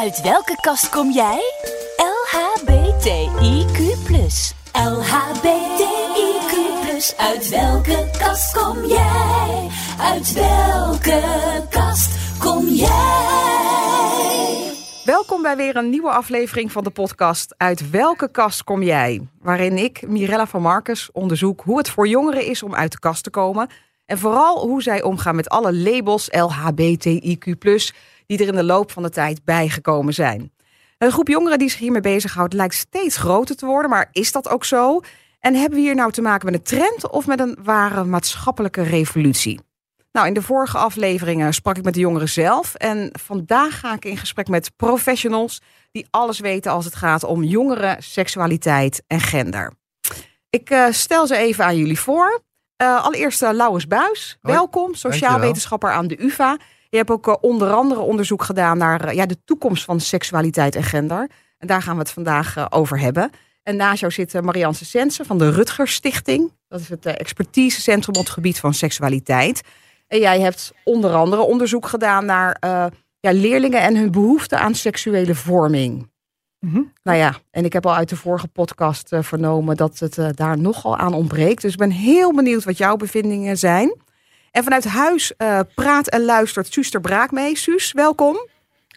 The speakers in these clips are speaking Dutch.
Uit welke kast kom jij? LHBTIQ+. LHBTIQ+. Uit welke kast kom jij? Uit welke kast kom jij? Welkom bij weer een nieuwe aflevering van de podcast Uit welke kast kom jij? Waarin ik, Mirella van Marcus, onderzoek hoe het voor jongeren is om uit de kast te komen. En vooral hoe zij omgaan met alle labels LHBTIQ+, die er in de loop van de tijd bijgekomen zijn. Een groep jongeren die zich hiermee bezighoudt lijkt steeds groter te worden, maar is dat ook zo? En hebben we hier nou te maken met een trend of met een ware maatschappelijke revolutie? Nou, in de vorige afleveringen sprak ik met de jongeren zelf. En vandaag ga ik in gesprek met professionals die alles weten als het gaat om jongeren, seksualiteit en gender. Ik uh, stel ze even aan jullie voor. Uh, allereerst uh, Lauwers Buis, Hoi. welkom, sociaal Dankjewel. wetenschapper aan de UvA. Je hebt ook uh, onder andere onderzoek gedaan naar uh, ja, de toekomst van seksualiteit en gender. En daar gaan we het vandaag uh, over hebben. En naast jou zit Marianne Sensen van de Rutgers Stichting. Dat is het expertisecentrum op het gebied van seksualiteit. En jij hebt onder andere onderzoek gedaan naar uh, ja, leerlingen en hun behoefte aan seksuele vorming. Mhm. Nou ja, en ik heb al uit de vorige podcast uh, vernomen dat het uh, daar nogal aan ontbreekt. Dus ik ben heel benieuwd wat jouw bevindingen zijn. En vanuit huis uh, praat en luistert Suus ter Braak mee. Suus, welkom.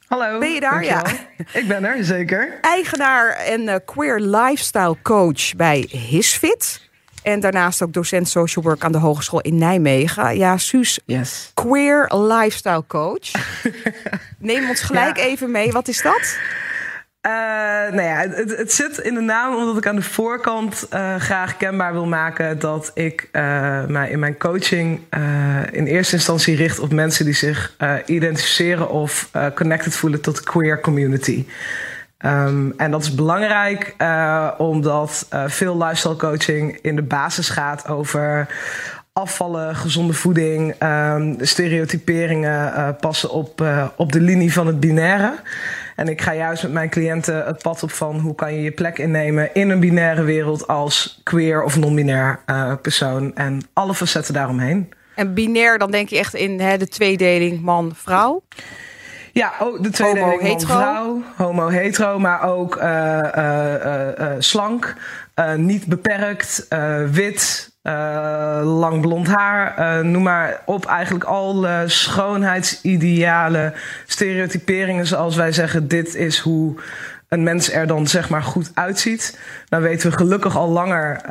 Hallo. Ben je daar? Ja. Ik ben er, zeker. Eigenaar en uh, queer lifestyle coach bij Hisfit. En daarnaast ook docent social work aan de Hogeschool in Nijmegen. Ja, Suus, yes. queer lifestyle coach. Neem ons gelijk ja. even mee. Wat is dat? Uh, nou ja, het, het, zit in de naam omdat ik aan de voorkant uh, graag kenbaar wil maken dat ik uh, mij in mijn coaching in eerste instantie richt op mensen die zich identificeren of connected voelen tot de queer community. Um, en dat is belangrijk omdat veel lifestyle coaching in de basis gaat over afvallen, gezonde voeding, um, stereotyperingen passen op, op de linie van het binaire. En ik ga juist met mijn cliënten het pad op van hoe kan je je plek innemen in een binaire wereld als queer of non-binair uh, persoon en alle facetten daaromheen. En binair, dan denk je echt in hè, de tweedeling man-vrouw? Ja, ook de tweedeling man-vrouw, homo-hetero, maar ook uh, uh, slank, niet beperkt, wit, uh, lang blond haar, noem maar op. Eigenlijk alle schoonheidsidealen, stereotyperingen zoals wij zeggen, dit is hoe een mens er dan zeg maar goed uitziet. Dan weten we gelukkig al langer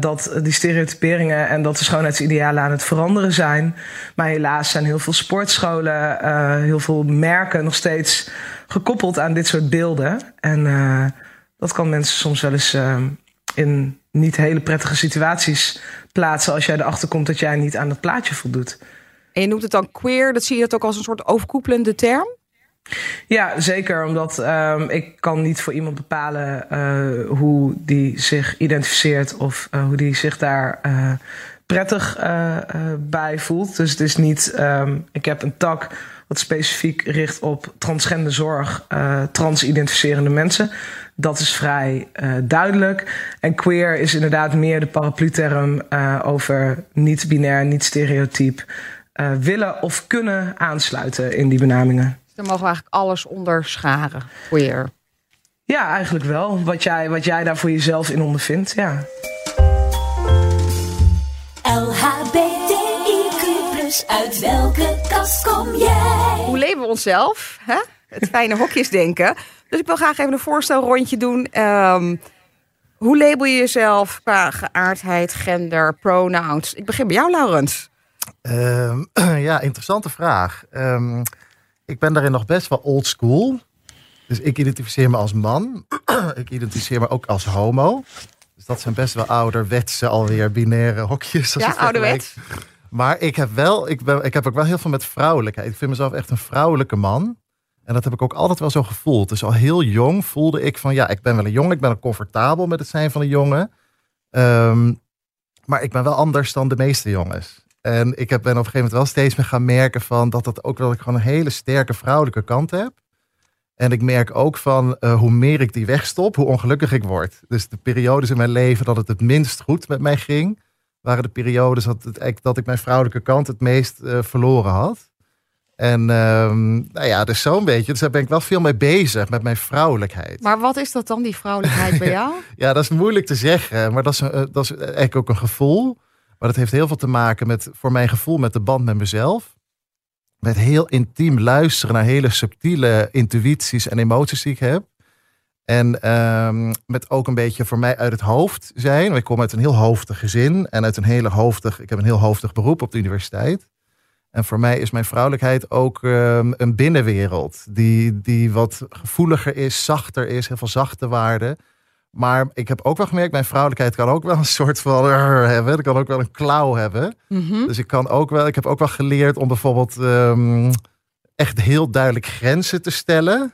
dat die stereotyperingen en dat de schoonheidsidealen aan het veranderen zijn. Maar helaas zijn heel veel sportscholen, heel veel merken nog steeds gekoppeld aan dit soort beelden. En dat kan mensen soms wel eens in niet hele prettige situaties plaatsen als jij erachter komt dat jij niet aan dat plaatje voldoet. En je noemt het dan queer, dat zie je dat ook als een soort overkoepelende term? Ja, zeker. Omdat um, ik kan niet voor iemand bepalen uh, hoe die zich identificeert of uh, hoe die zich daar uh, prettig bij voelt. Dus het is niet, um, ik heb een tak wat specifiek richt op transgender zorg, trans-identificerende mensen. Dat is vrij uh, duidelijk. En queer is inderdaad meer de paraplu-term uh, over niet-binair, niet-stereotyp. Uh, willen of kunnen aansluiten in die benamingen. Dus dan mogen we eigenlijk alles onderscharen, queer. Ja, eigenlijk wel. Wat jij, wat jij daar voor jezelf in ondervindt, ja. Uit welke kast kom jij? Hoe leven we onszelf? Hè? Het fijne hokjes denken. Dus ik wil graag even een voorstelrondje doen. Um, hoe label je jezelf qua geaardheid, gender, pronouns? Ik begin bij jou, Laurens. Um, ja, interessante vraag. Um, ik ben daarin nog best wel old school. Dus ik identificeer me als man. ik identificeer me ook als homo. Dus dat zijn best wel ouderwetse, alweer binaire hokjes. Ja, ouderwets. Maar ik heb, wel, ik, ben, ik heb ook wel heel veel met vrouwelijkheid. Ik vind mezelf echt een vrouwelijke man. En dat heb ik ook altijd wel zo gevoeld. Dus al heel jong voelde ik van ja, ik ben wel een jongen. Ik ben ook comfortabel met het zijn van een jongen. Um, maar ik ben wel anders dan de meeste jongens. En ik heb, ben op een gegeven moment wel steeds meer gaan merken van dat dat ook wel ik gewoon een hele sterke vrouwelijke kant heb. En ik merk ook van uh, hoe meer ik die wegstop, hoe ongelukkig ik word. Dus de periodes in mijn leven dat het het minst goed met mij ging, waren de periodes dat, het, dat ik mijn vrouwelijke kant het meest uh, verloren had. En um, nou ja, dus zo'n beetje. Dus daar ben ik wel veel mee bezig, met mijn vrouwelijkheid. Maar wat is dat dan, die vrouwelijkheid bij jou? ja, dat is moeilijk te zeggen. Maar dat is, eh, dat is eigenlijk ook een gevoel. Maar dat heeft heel veel te maken met, voor mijn gevoel, met de band met mezelf. Met heel intiem luisteren naar hele subtiele intuïties en emoties die ik heb. En um, met ook een beetje voor mij uit het hoofd zijn. Ik kom uit een heel hoofdig gezin en uit een hele hoofdig, ik heb een heel hoofdig beroep op de universiteit. En voor mij is mijn vrouwelijkheid ook um, een binnenwereld. Die, die wat gevoeliger is, zachter is, heel veel zachte waarden. Maar ik heb ook wel gemerkt, mijn vrouwelijkheid kan ook wel een soort van hebben. Ik kan ook wel een klauw hebben. Mm -hmm. Dus ik kan ook wel, ik heb ook wel geleerd om bijvoorbeeld um, echt heel duidelijk grenzen te stellen.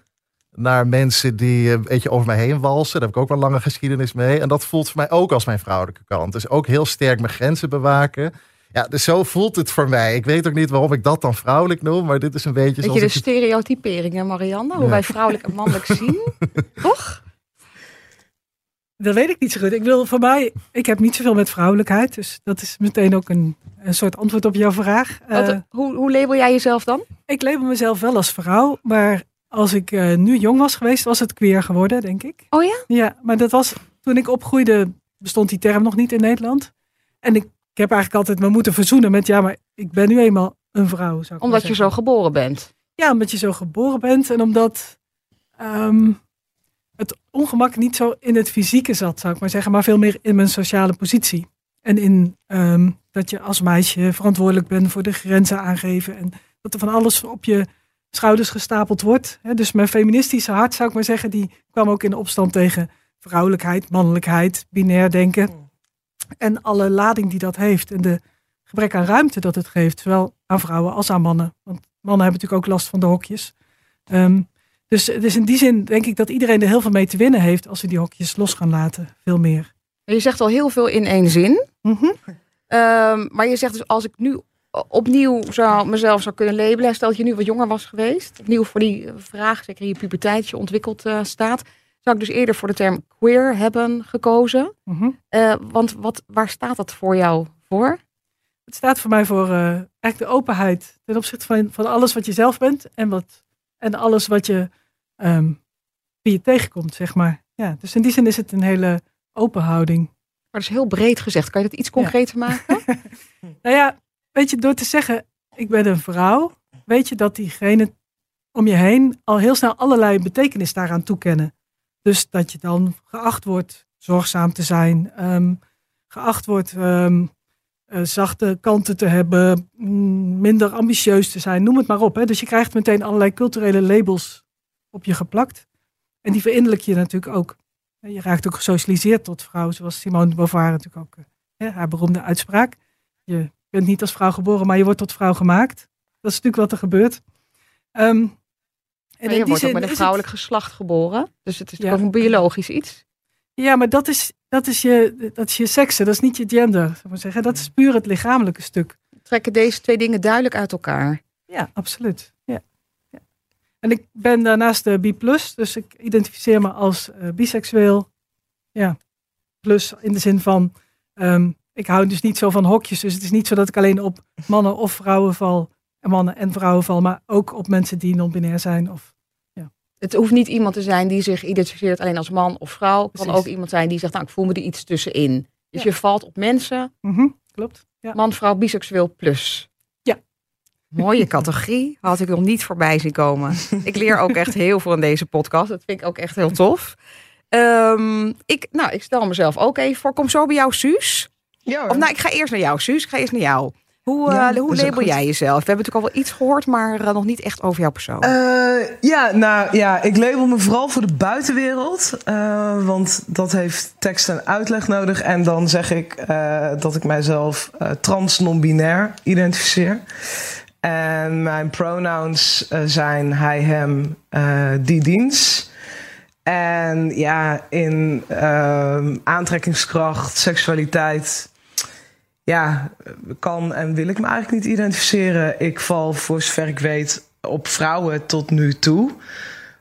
Naar mensen die een beetje over mij heen walsen. Daar heb ik ook wel lange geschiedenis mee. En dat voelt voor mij ook als mijn vrouwelijke kant. Dus ook heel sterk mijn grenzen bewaken. Ja, dus zo voelt het voor mij. Ik weet ook niet waarom ik dat dan vrouwelijk noem, maar dit is een beetje Weet je de stereotyperingen, Marianne? Hoe wij vrouwelijk en mannelijk zien? Toch? Dat weet ik niet zo goed. Ik wil voor mij, ik heb niet zoveel met vrouwelijkheid. Dus dat is meteen ook een, een soort antwoord op jouw vraag. Wat, uh, hoe, hoe label jij jezelf dan? Ik label mezelf wel als vrouw. Maar als ik uh, nu jong was geweest, was het queer geworden, denk ik. Oh ja? Ja, maar dat was toen ik opgroeide, bestond die term nog niet in Nederland. En ik, ik heb eigenlijk altijd me moeten verzoenen met, ja, maar ik ben nu eenmaal een vrouw. Zou ik omdat je zo geboren bent? Ja, omdat je zo geboren bent en omdat. Um, het ongemak niet zo in het fysieke zat, zou ik maar zeggen, maar veel meer in mijn sociale positie. En in um, dat je als meisje verantwoordelijk bent voor de grenzen aangeven. En dat er van alles op je schouders gestapeld wordt. Dus mijn feministische hart, zou ik maar zeggen, die kwam ook in opstand tegen vrouwelijkheid, mannelijkheid, binair denken. En alle lading die dat heeft. En de gebrek aan ruimte dat het geeft, zowel aan vrouwen als aan mannen. Want mannen hebben natuurlijk ook last van de hokjes. Um, dus, dus in die zin denk ik dat iedereen er heel veel mee te winnen heeft als we die hokjes los gaan laten. Veel meer. Je zegt al heel veel in één zin. Mm -hmm. um, maar je zegt dus als ik nu opnieuw zou, mezelf zou kunnen labelen. Stel dat je nu wat jonger was geweest. Opnieuw voor die vraag, zeker in je puberteit, je ontwikkeld uh, staat. Zou ik dus eerder voor de term queer hebben gekozen. Mm -hmm. uh, want wat, waar staat dat voor jou voor? Het staat voor mij voor uh, eigenlijk de openheid ten opzichte van, van alles wat je zelf bent. En, wat, en alles wat je um, wie je tegenkomt, zeg maar. Ja, dus in die zin is het een hele open houding. Maar dat is heel breed gezegd. Kan je dat iets concreter ja. maken? nou ja, weet je, door te zeggen, ik ben een vrouw, weet je dat diegene om je heen al heel snel allerlei betekenis daaraan toekennen. Dus dat je dan geacht wordt zorgzaam te zijn, um, geacht wordt um, uh, zachte kanten te hebben, mm, minder ambitieus te zijn, noem het maar op. Hè. Dus je krijgt meteen allerlei culturele labels op je geplakt. En die verinnerlijk je natuurlijk ook. Je raakt ook gesocialiseerd tot vrouw, zoals Simone de Beauvoir natuurlijk ook, hè, haar beroemde uitspraak. Je bent niet als vrouw geboren, maar je wordt tot vrouw gemaakt. Dat is natuurlijk wat er gebeurt. Um, en je wordt ook met een vrouwelijk het... geslacht geboren. Dus het is ja. ook een biologisch iets. Ja, maar dat is, dat is, je, dat is je seksen, dat is niet je gender. Zou maar zeggen. Dat is puur het lichamelijke stuk. Trekken deze twee dingen duidelijk uit elkaar? Ja, absoluut. Ja. ja. En ik ben daarnaast de B+, dus ik identificeer me als uh, biseksueel. Ja, plus in de zin van, um, ik hou dus niet zo van hokjes. Dus het is niet zo dat ik alleen op mannen of vrouwen val, mannen en vrouwen val, maar ook op mensen die non-binair zijn of het hoeft niet iemand te zijn die zich identificeert alleen als man of vrouw. Het kan ook iemand zijn die zegt, nou, ik voel me er iets tussenin. Dus ja. je valt op mensen. Mm -hmm, klopt. Ja. Man, vrouw, biseksueel plus. Ja. Mooie categorie. Had ik nog niet voorbij zien komen. ik leer ook echt heel veel in deze podcast. Dat vind ik ook echt heel tof. Um, ik, nou, ik stel mezelf ook even voor. Kom zo bij jou, Suus. Ja, of nou, ik ga eerst naar jou, Suus. Ik ga eerst naar jou. Hoe, ja, uh, hoe label jij jezelf? We hebben natuurlijk al wel iets gehoord, maar uh, nog niet echt over jouw persoon. Uh, ja, nou ja, ik label me vooral voor de buitenwereld. want dat heeft tekst en uitleg nodig. En dan zeg ik dat ik mijzelf trans non-binair identificeer. En mijn pronouns zijn hij, hem, die, diens. En ja, in aantrekkingskracht, seksualiteit ja, kan en wil ik me eigenlijk niet identificeren. Ik val voor zover ik weet op vrouwen tot nu toe.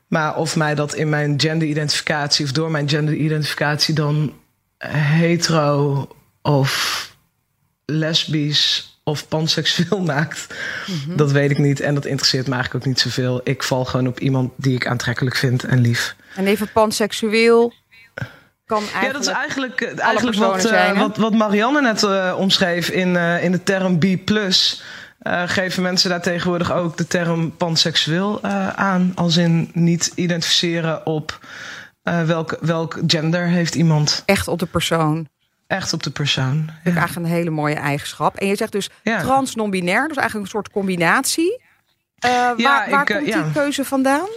Maar of mij dat in mijn genderidentificatie of door mijn genderidentificatie dan hetero of lesbisch of panseksueel maakt, mhm. dat weet ik niet. En dat interesseert me eigenlijk ook niet zoveel. Ik val gewoon op iemand die ik aantrekkelijk vind en lief. En even panseksueel kan eigenlijk. Ja, dat is eigenlijk, eigenlijk wat, zijn, wat, wat Marianne net uh, omschreef in, uh, in de term B. Uh, geven mensen daar tegenwoordig ook de term panseksueel aan. Als in niet identificeren op welk, welk gender heeft iemand. Echt op de persoon. Echt op de persoon. Dat is eigenlijk een hele mooie eigenschap. En je zegt dus ja. trans non-binair, dus eigenlijk een soort combinatie. Ja, waar, waar komt die keuze vandaan?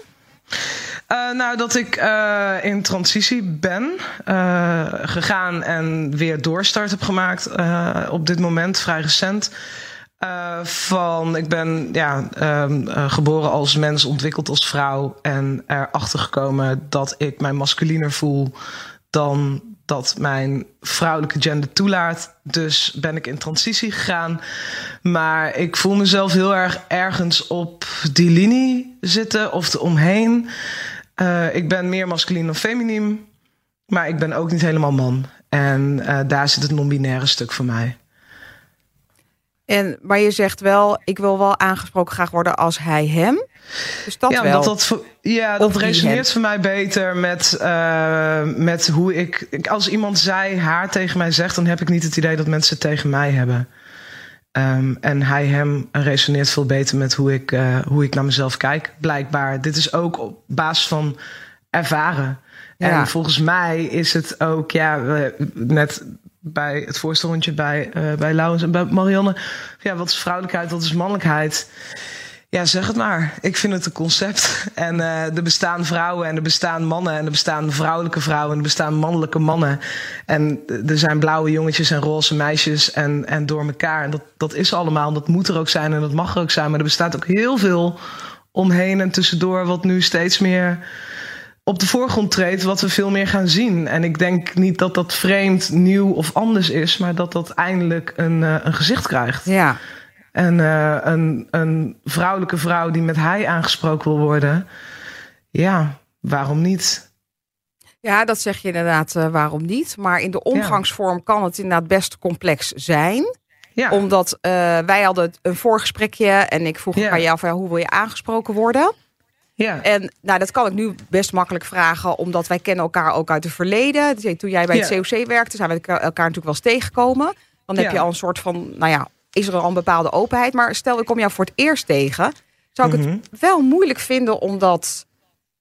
Uh, nou, dat ik uh, in transitie ben gegaan en weer doorstart heb gemaakt op dit moment, vrij recent. van, ik ben ja, um, geboren als mens, ontwikkeld als vrouw en erachter gekomen dat ik mij masculiner voel dan dat mijn vrouwelijke gender toelaat. Dus ben ik in transitie gegaan. Maar ik voel mezelf heel erg ergens op die linie zitten of eromheen. Uh, ik ben meer masculin dan feminiem. Maar ik ben ook niet helemaal man. En uh, daar zit het non-binaire stuk voor mij. En, maar je zegt wel, ik wil wel aangesproken graag worden als hij hem. Dus dat ja, wel. Dat, dat, ja, dat resoneert voor mij beter met, uh, met hoe ik, Als iemand zij haar tegen mij zegt, dan heb ik niet het idee dat mensen het tegen mij hebben. Um, en hij hem resoneert veel beter met hoe ik, uh, hoe ik naar mezelf kijk, blijkbaar. Dit is ook op basis van ervaren. Ja. En volgens mij is het ook, ja, net bij het voorste bij, uh, bij Laurens en bij Marianne. Ja, wat is vrouwelijkheid, wat is mannelijkheid? Ja, zeg het maar. Ik vind het een concept. En uh, er bestaan vrouwen en er bestaan mannen. En er bestaan vrouwelijke vrouwen en er bestaan mannelijke mannen. En er zijn blauwe jongetjes en roze meisjes en, en door elkaar. En dat, dat is allemaal. En dat moet er ook zijn en dat mag er ook zijn. Maar er bestaat ook heel veel omheen en tussendoor... wat nu steeds meer op de voorgrond treedt, wat we veel meer gaan zien. En ik denk niet dat dat vreemd, nieuw of anders is, maar dat dat eindelijk een, uh, een gezicht krijgt. Ja. En uh, een, een vrouwelijke vrouw die met hij aangesproken wil worden, ja, waarom niet? Ja, dat zeg je inderdaad, uh, waarom niet? Maar in de omgangsvorm kan het inderdaad best complex zijn. Ja. Omdat wij hadden een voorgesprekje en ik vroeg ja. aan jou van ja, hoe wil je aangesproken worden? Ja. En nou, dat kan ik nu best makkelijk vragen, omdat wij kennen elkaar ook uit het verleden. Dus, toen jij bij het COC werkte, zijn we elkaar natuurlijk wel eens tegengekomen. Dan heb je al een soort van, nou ja, is er al een bepaalde openheid. Maar stel, ik kom jou voor het eerst tegen. Zou ik het mhm. wel moeilijk vinden om dat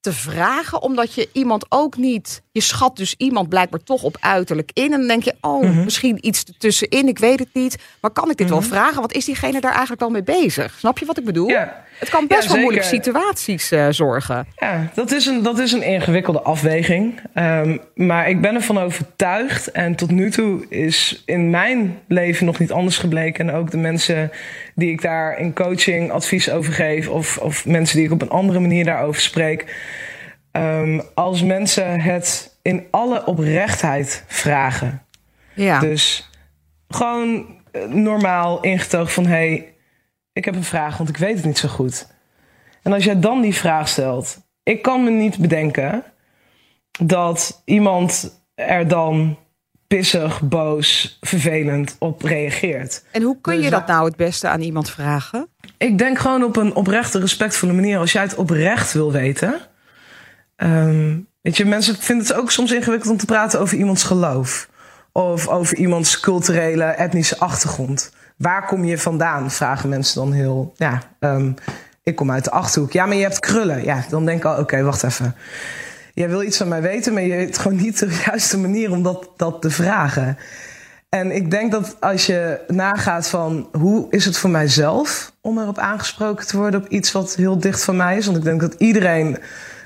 te vragen, omdat je iemand ook niet. Je schat dus iemand blijkbaar toch op uiterlijk in. En dan denk je, oh, mhm. misschien iets tussenin, ik weet het niet. Maar kan ik dit wel mhm. vragen? Wat is diegene daar eigenlijk wel mee bezig? Snap je wat ik bedoel? Ja. Het kan best wel moeilijke situaties uh, zorgen. Ja, dat is een, dat is een ingewikkelde afweging. Um, maar ik ben ervan overtuigd. En tot nu toe is in mijn leven nog niet anders gebleken. En ook de mensen die ik daar in coaching advies over geef. Of, of mensen die ik op een andere manier daarover spreek. Um, als mensen het in alle oprechtheid vragen. Ja. Dus gewoon eh, normaal ingetogen van... hey, ik heb een vraag, want ik weet het niet zo goed. En als jij dan die vraag stelt, ik kan me niet bedenken dat iemand er dan pissig, boos, vervelend op reageert. En hoe kun je dus dat nou het beste aan iemand vragen? Ik denk gewoon op een oprechte, respectvolle manier. Als jij het oprecht wil weten. Um, weet je, mensen vinden het ook soms ingewikkeld om te praten over iemands geloof. Of over iemands culturele, etnische achtergrond. Waar kom je vandaan? Vragen mensen dan heel. Ja, um, ik kom uit de achterhoek. Ja, maar je hebt krullen. Ja, dan denk ik al, oké, wacht even. Jij wil iets van mij weten, maar je weet gewoon niet de juiste manier om dat, dat te vragen. En ik denk dat als je nagaat van hoe is het voor mijzelf om erop aangesproken te worden op iets wat heel dicht van mij is. Want ik denk dat iedereen,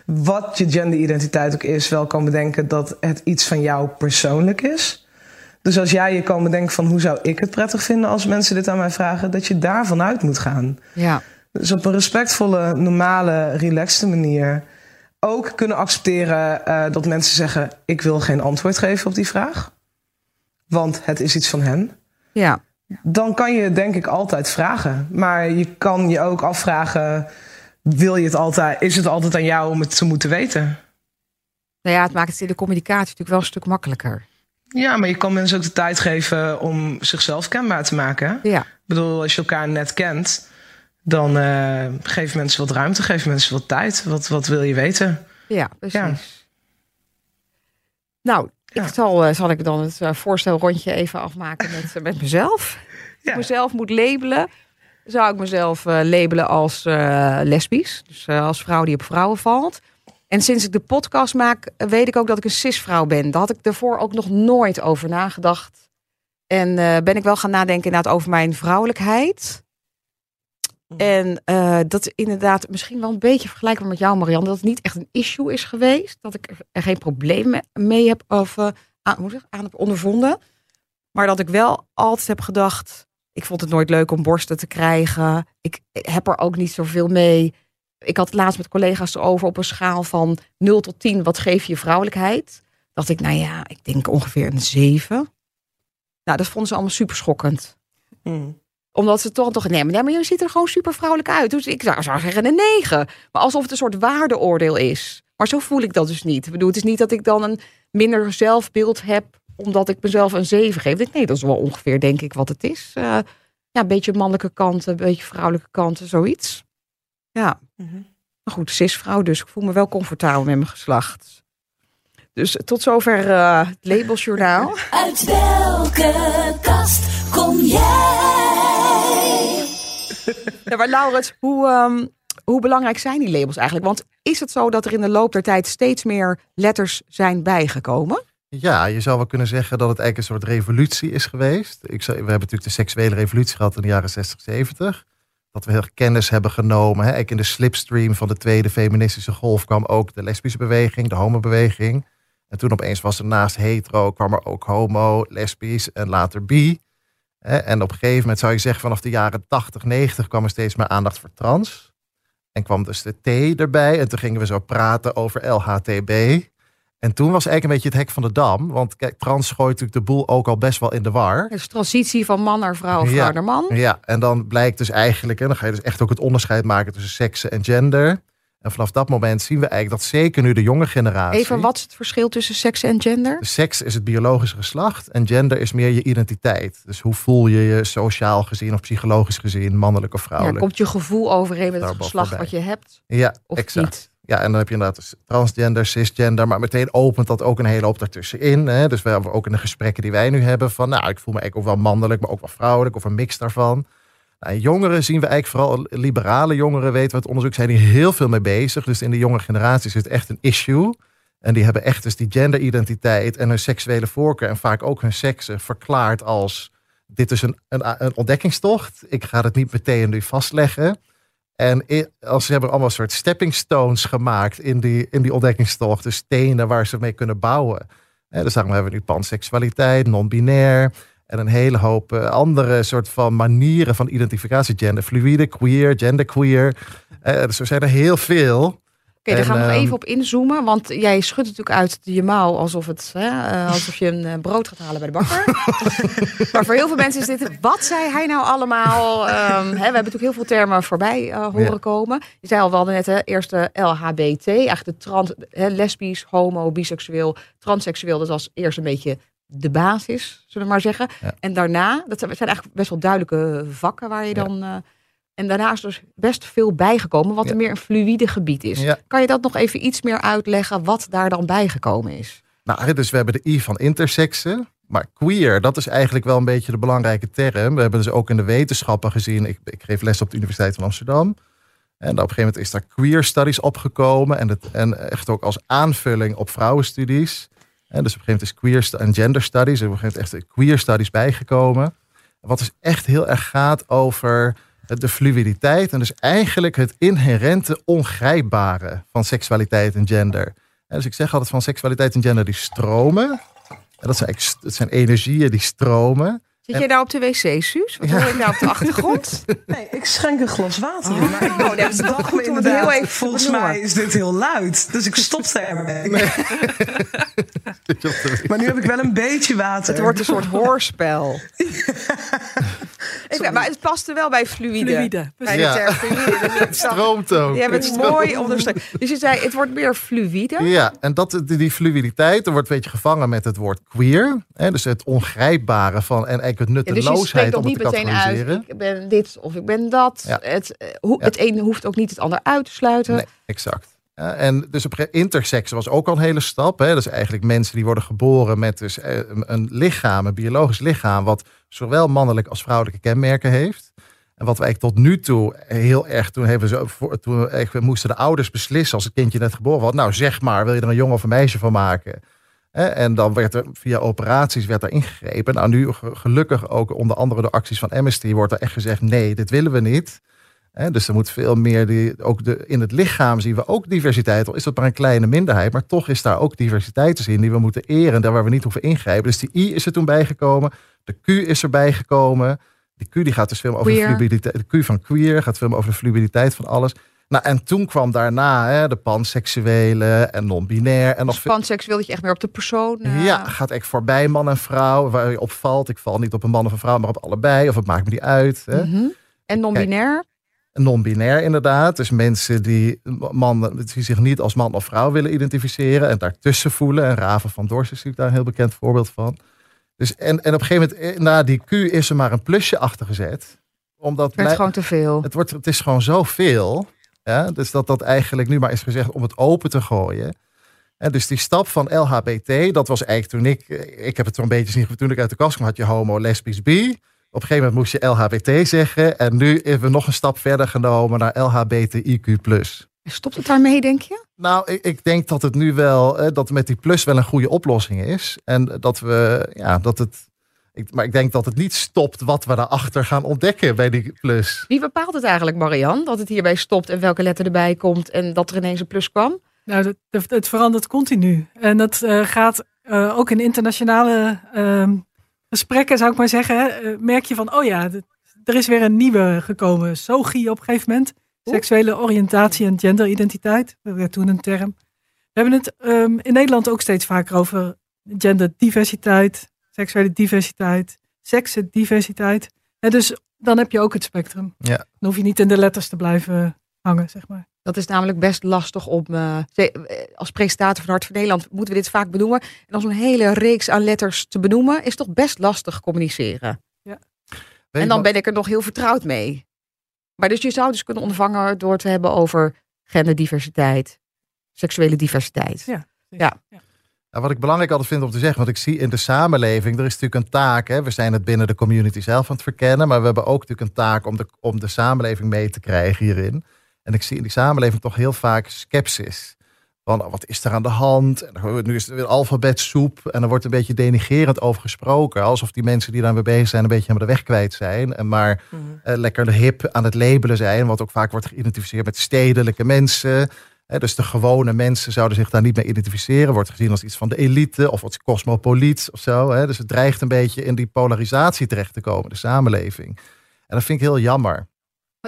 wat je genderidentiteit ook is, wel kan bedenken dat het iets van jou persoonlijk is. Dus als jij je kan bedenken van hoe zou ik het prettig vinden als mensen dit aan mij vragen, dat je daarvan uit moet gaan. Ja. Dus op een respectvolle, normale, relaxte manier ook kunnen accepteren uh, dat mensen zeggen: ik wil geen antwoord geven op die vraag, want het is iets van hen. Ja. Dan kan je denk ik altijd vragen, maar je kan je ook afvragen: wil je het altijd? Is het altijd aan jou om het te moeten weten? Nou ja, het maakt het in de communicatie natuurlijk wel een stuk makkelijker. Ja, maar je kan mensen ook de tijd geven om zichzelf kenbaar te maken. Ja. Ik bedoel, als je elkaar net kent, dan uh, geef mensen wat ruimte, geef mensen wat tijd. Wat, wat wil je weten? Ja, precies. Ja. Nou, ik zal, uh, zal ik dan het uh, voorstelrondje even afmaken met, met mezelf. Ja. Ik mezelf moet labelen. Zou ik mezelf labelen als lesbisch. Dus als vrouw die op vrouwen valt. En sinds ik de podcast maak, weet ik ook dat ik een cisvrouw ben. Daar had ik daarvoor ook nog nooit over nagedacht. En uh, ben ik wel gaan nadenken inderdaad over mijn vrouwelijkheid. Mm. En uh, dat inderdaad misschien wel een beetje vergelijkbaar met jou, Marianne. Dat het niet echt een issue is geweest. Dat ik er geen probleem mee heb of, uh, aan, hoe zeg, aan heb ondervonden. Maar dat ik wel altijd heb gedacht. Ik vond het nooit leuk om borsten te krijgen. Ik heb er ook niet zoveel mee ik had het laatst met collega's erover op een schaal van 0 tot 10. Wat geef je vrouwelijkheid? Dat ik, nou ja, ik denk ongeveer een 7. Nou, dat vonden ze allemaal super schokkend. Mm. Omdat ze toch toch, nee, maar, nee, maar je ziet er gewoon super vrouwelijk uit. Dus ik zou, zou zeggen een 9. Maar alsof het een soort waardeoordeel is. Maar zo voel ik dat dus niet. Ik bedoel, het is niet dat ik dan een minder zelfbeeld heb omdat ik mezelf een 7 geef. Nee, dat is wel ongeveer, denk ik, wat het is. Uh, ja, een beetje mannelijke kanten, een beetje vrouwelijke kanten, zoiets. Ja. Mm -hmm. Maar goed, cisvrouw, dus ik voel me wel comfortabel met mijn geslacht. Dus tot zover uh, het labelsjournaal. Uit welke kast kom jij? Ja, maar Laurens, hoe, um, hoe belangrijk zijn die labels eigenlijk? Want is het zo dat er in de loop der tijd steeds meer letters zijn bijgekomen? Ja, je zou wel kunnen zeggen dat het eigenlijk een soort revolutie is geweest. Ik zou, we hebben natuurlijk de seksuele revolutie gehad in de jaren 60, 70 dat we heel kennis hebben genomen. Hè. in de slipstream van de tweede feministische golf kwam ook de lesbische beweging, de homobeweging. En toen opeens was er naast hetero, kwam er ook homo, lesbisch en later bi. En op een gegeven moment zou je zeggen, vanaf de jaren 80, 90 kwam er steeds meer aandacht voor trans. En kwam dus de T erbij. En toen gingen we zo praten over LHTB. En toen was eigenlijk een beetje het hek van de dam. Want kijk, trans gooit natuurlijk de boel ook al best wel in de war. Dus transitie van man naar vrouw of vrouw naar man. Ja, en dan blijkt dus eigenlijk, en dan ga je dus echt ook het onderscheid maken tussen seksen en gender. En vanaf dat moment zien we eigenlijk dat zeker nu de jonge generatie. Even, wat is het verschil tussen seks en gender? seks is het biologische geslacht en gender is meer je identiteit. Dus hoe voel je je sociaal gezien of psychologisch gezien, mannelijk of vrouwelijk? Ja, komt je gevoel overeen met het geslacht wat je hebt? Ja, of exact. Niet? Ja, en dan heb je inderdaad transgender, cisgender, maar meteen opent dat ook een hele hoop daartussenin. Hè? Dus we hebben ook in de gesprekken die wij nu hebben van, nou, ik voel me eigenlijk ook wel mannelijk, maar ook wel vrouwelijk of een mix daarvan. Nou, jongeren zien we eigenlijk vooral, liberale jongeren weten we het onderzoek, zijn hier heel veel mee bezig. Dus in de jonge generatie is het echt een issue. En die hebben echt dus die genderidentiteit en hun seksuele voorkeur en vaak ook hun seksen verklaard als, dit is een, een, een ontdekkingstocht. Ik ga het niet meteen nu vastleggen. En als ze hebben allemaal soort stepping stones gemaakt in die, in die ontdekkingstocht. Dus stenen waar ze mee kunnen bouwen. En dus daarom hebben we nu panseksualiteit, non-binair. En een hele hoop eh, andere soort van manieren van identificatie. Genderfluide, queer, genderqueer. Dus er zijn er heel veel. Oké, daar gaan we nog ehm, even op inzoomen. Want jij schudt natuurlijk uit je mouw alsof, het, hè, uh, alsof je een uh, brood gaat halen bij de bakker. maar voor heel veel mensen is dit... Wat zei hij nou allemaal? Um, hè, we hebben natuurlijk heel veel termen voorbij uh, horen ja. komen. Je zei al, we hadden net hè, eerst de LHBT. Eigenlijk de trans, hè, lesbisch, homo, biseksueel, transseksueel. Dat was eerst een beetje de basis, zullen we maar zeggen. Ja. En daarna, dat zijn eigenlijk best wel duidelijke vakken waar je dan... En daarna is er best veel bijgekomen, wat er meer een fluïde gebied is. Ja. Kan je dat nog even iets meer uitleggen, wat daar dan bijgekomen is? Nou, dus we hebben de I van intersexen. Maar queer, dat is eigenlijk wel een beetje de belangrijke term. We hebben dus ook in de wetenschappen gezien. Ik, ik geef les op de Universiteit van Amsterdam. En op een gegeven moment is daar queer studies opgekomen. En, het, en echt ook als aanvulling op vrouwenstudies. En dus op een gegeven moment is queer en gender studies. En op een gegeven moment echt queer studies bijgekomen. Wat dus echt heel erg gaat over de fluiditeit en dus eigenlijk het inherente ongrijpbare van seksualiteit en gender. En dus ik zeg altijd van seksualiteit en gender die stromen. En dat zijn, dat zijn energieën die stromen. Zit en... jij daar op de wc, Suus? Wat ja. hoor ik daar op de achtergrond? Nee, ik schenk een glas water in. Maar oh, dat is toch goed om heel even Volgens mij is dit heel luid. Dus ik stopte ermee. Nee. maar nu heb ik wel een beetje water. Het wordt een soort hoorspel. Ik, maar het paste wel bij fluïde. Fluïde, Bij Ja. de term fluïde. Dus Het stroomt ook. Je hebt het stroomt. mooi onderstreept. Dus je zei, het wordt meer fluïde. Ja, en dat, die, fluiditeit er wordt een beetje gevangen met het woord queer. Hè, dus het ongrijpbare van en eigenlijk het Ja, dus je nutteloosheid om het niet te meteen uit, categoriseren. ik ben dit of ik ben dat. Ja. Het, eh, het een hoeft ook niet het ander uit te sluiten. Nee, exact. Ja, en dus op intersex was ook al een hele stap. Hè? Dus eigenlijk mensen die worden geboren met dus eh, een, lichaam, een biologisch lichaam, wat zowel mannelijke als vrouwelijke kenmerken heeft. En wat wij tot nu toe heel erg toen hebben ze toen moesten de ouders beslissen als het kindje net geboren was. Nou, zeg maar, wil je er een jongen of een meisje van maken? En dan werd er via operaties werd er ingegrepen. Nou, nu ge- gelukkig ook onder andere de acties van Amnesty wordt er echt gezegd: nee, dit willen we niet. Dus er moet veel meer, die, ook de, in het lichaam zien we ook diversiteit. Al is dat maar een kleine minderheid, maar toch is daar ook diversiteit te zien die we moeten eren, daar waar we niet hoeven ingrijpen. Dus die I is er toen bijgekomen, de Q is erbij gekomen. Die Q die gaat dus veel over de fluiditeit, de Q van queer gaat veel over de fluiditeit van alles. Nou, en toen kwam daarna hè, de panseksuele en non-binair en Dus panseksueel dat je echt meer op de persoon... eh, Ja, gaat echt voorbij man en vrouw, waar je opvalt. Ik val niet op een man of een vrouw, maar op allebei. Of het maakt me niet uit. Hè. mhm. En non-binair? Non-binair inderdaad. Dus mensen die, mannen, die zich niet als man of vrouw willen identificeren en daartussen voelen. En Raven van Dorst is natuurlijk daar een heel bekend voorbeeld van. Dus en, en op een gegeven moment, eh, na die Q is er maar een plusje achter gezet. Omdat Het gewoon te veel. het, wordt, het is gewoon zoveel. Ja? Dus dat dat eigenlijk nu maar is gezegd om het open te gooien. En dus die stap van LHBT, dat was eigenlijk toen ik, eh, ik heb het een beetje zien, toen ik uit de kast kwam, had je homo, lesbisch, bi. Op een gegeven moment moest je LHBT zeggen. En nu hebben we nog een stap verder genomen naar LHBTIQ+. Stopt het daarmee, denk je? Nou, ik, ik denk dat het nu wel, eh, dat met die plus wel een goede oplossing is. En dat we, ja, dat het, ik, maar ik denk dat het niet stopt wat we daarachter gaan ontdekken bij die plus. Wie bepaalt het eigenlijk, Marian? Dat het hierbij stopt en welke letter erbij komt en dat er ineens een plus kwam? Nou, dat, dat- het verandert continu. En dat eh, gaat eh, ook in internationale ehm, gesprekken, zou ik maar zeggen. hè, eh, merk je van, oh ja, er is weer een nieuwe gekomen. SOGI op een gegeven moment. Seksuele oriëntatie en genderidentiteit. Dat werd toen een term. We hebben het ehm, in Nederland ook steeds vaker over genderdiversiteit, seksuele diversiteit, seksendiversiteit. En dus dan heb je ook het spectrum. Ja. Dan hoef je niet in de letters te blijven hangen, zeg maar. Dat is namelijk best lastig om. eh, eh, als presentator van Hart van Nederland moeten we dit vaak benoemen. En als een hele reeks aan letters te benoemen, is toch best lastig communiceren. Weet en dan ben ik er nog heel vertrouwd mee. Maar dus je zou dus kunnen ontvangen door te hebben over genderdiversiteit, seksuele diversiteit. Ja. Nou, wat ik belangrijk altijd vind om te zeggen, want ik zie in de samenleving, er is natuurlijk een taak. Hè, we zijn het binnen de community zelf aan het verkennen, maar we hebben ook natuurlijk een taak om de, om de samenleving mee te krijgen hierin. En ik zie in die samenleving toch heel vaak sceptisch. Van oh, wat is er aan de hand? En dan- nu is het weer alfabetsoep. En er wordt een beetje denigerend over gesproken. Alsof die mensen die daar mee bezig zijn een beetje aan de weg kwijt zijn. En maar eh, lekker hip aan het labelen zijn. Wat ook vaak wordt geïdentificeerd met stedelijke mensen. Dus de gewone mensen zouden zich daar niet mee identificeren. Wordt gezien als iets van de elite of wat cosmopoliet of zo. Hè. Dus het dreigt een beetje in die polarisatie terecht te komen, de samenleving. En dat vind ik heel jammer.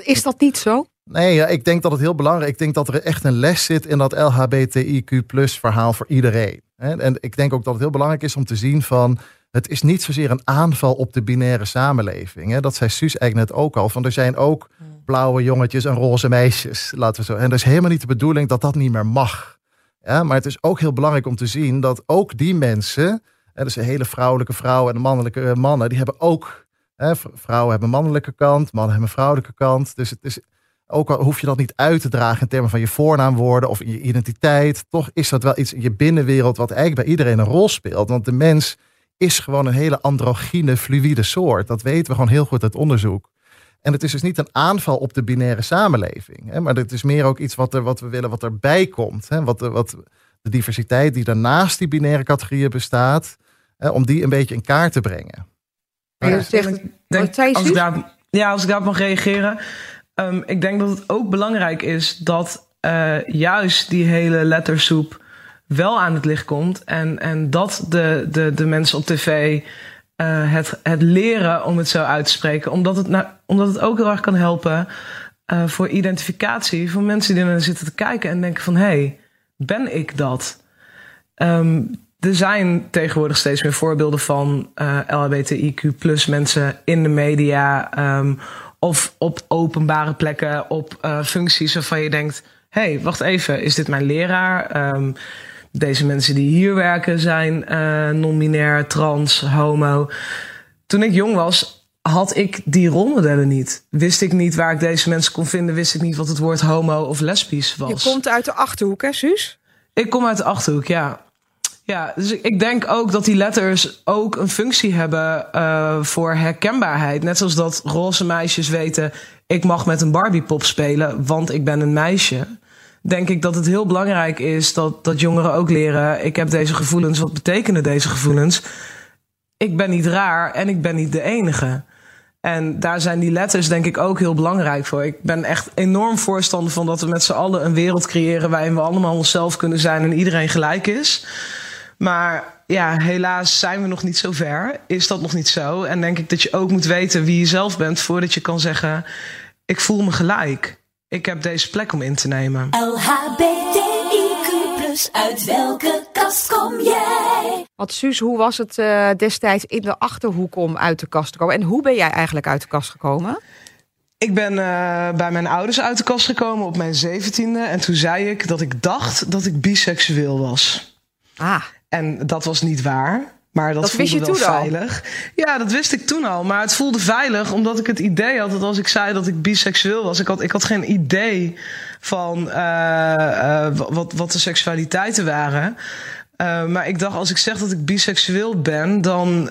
Is dat niet zo? Nee, ja, ik denk dat het heel belangrijk Ik denk dat er echt een les zit in dat LHBTIQ verhaal voor iedereen. En ik denk ook dat het heel belangrijk is om te zien van... het is niet zozeer een aanval op de binaire samenleving. Dat zei Suus eigenlijk net ook al. Van er zijn ook blauwe jongetjes en roze meisjes. Laten we zo. En dat is helemaal niet de bedoeling dat dat niet meer mag. Ja, maar het is ook heel belangrijk om te zien dat ook die mensen... Hè, dus de hele vrouwelijke vrouwen en de mannelijke eh, mannen... die hebben ook... Hè, vrouwen hebben een mannelijke kant, mannen hebben een vrouwelijke kant. Dus het is ook al hoef je dat niet uit te dragen in termen van je voornaamwoorden of je identiteit, toch is dat wel iets in je binnenwereld wat eigenlijk bij iedereen een rol speelt. Want de mens is gewoon een hele androgyne, fluïde soort. Dat weten we gewoon heel goed uit onderzoek. En het is dus niet een aanval op de binaire samenleving. Hè, maar het is meer ook iets wat, er, wat we willen, wat erbij komt. Hè, wat, de- wat de diversiteit die daarnaast die binaire categorieën bestaat, hè, om die een beetje in kaart te brengen. Ja, zegt, denk, als ik daar, ja, als ik daarop mag reageren. Ehm, ik denk dat het ook belangrijk is dat eh, juist die hele lettersoep wel aan het licht komt. En, en dat de, de, de mensen op tv eh, het, het leren om het zo uit te spreken. Omdat het, nou, omdat het ook heel erg kan helpen eh, voor identificatie. Voor mensen die er zitten te kijken en denken van... hé, hey, ben ik dat? Ehm, er zijn tegenwoordig steeds meer voorbeelden van LHBTIQ plus mensen in de media ehm, of op openbare plekken, op uh, functies waarvan je denkt: hé, hey, wacht even, is dit mijn leraar? Um, deze mensen die hier werken zijn uh, non-binair, trans, homo. Toen ik jong was, had ik die rolmodellen niet. Wist ik niet waar ik deze mensen kon vinden. Wist ik niet wat het woord homo of lesbisch was. Je komt uit de Achterhoek, hè, Suus? Ik kom uit de Achterhoek, ja. Ja, dus ik denk ook dat die letters ook een functie hebben uh, voor herkenbaarheid. Net zoals dat roze meisjes weten, ik mag met een Barbiepop spelen, want ik ben een meisje. Denk ik dat het heel belangrijk is dat, dat jongeren ook leren, ik heb deze gevoelens, wat betekenen deze gevoelens? Ik ben niet raar en ik ben niet de enige. En daar zijn die letters denk ik ook heel belangrijk voor. Ik ben echt enorm voorstander van dat we met z'n allen een wereld creëren waarin we allemaal onszelf kunnen zijn en iedereen gelijk is. Maar ja, helaas zijn we nog niet zo ver. Is dat nog niet zo? En denk ik dat je ook moet weten wie je zelf bent voordat je kan zeggen: Ik voel me gelijk. Ik heb deze plek om in te nemen. LHBTIQ, uit welke kast kom jij? Wat Suus, hoe was het uh, destijds in de achterhoek om uit de kast te komen? En hoe ben jij eigenlijk uit de kast gekomen? Ik ben uh, bij mijn ouders uit de kast gekomen op mijn zeventiende. En toen zei ik dat ik dacht dat ik biseksueel was. Ah. En dat was niet waar. Maar dat, dat voelde wist je wel veilig. Al? Ja, dat wist ik toen al. Maar het voelde veilig omdat ik het idee had dat als ik zei dat ik biseksueel was, ik had, ik had geen idee van uh, uh, wat, wat de seksualiteiten waren. Uh, maar ik dacht, als ik zeg dat ik biseksueel ben, dan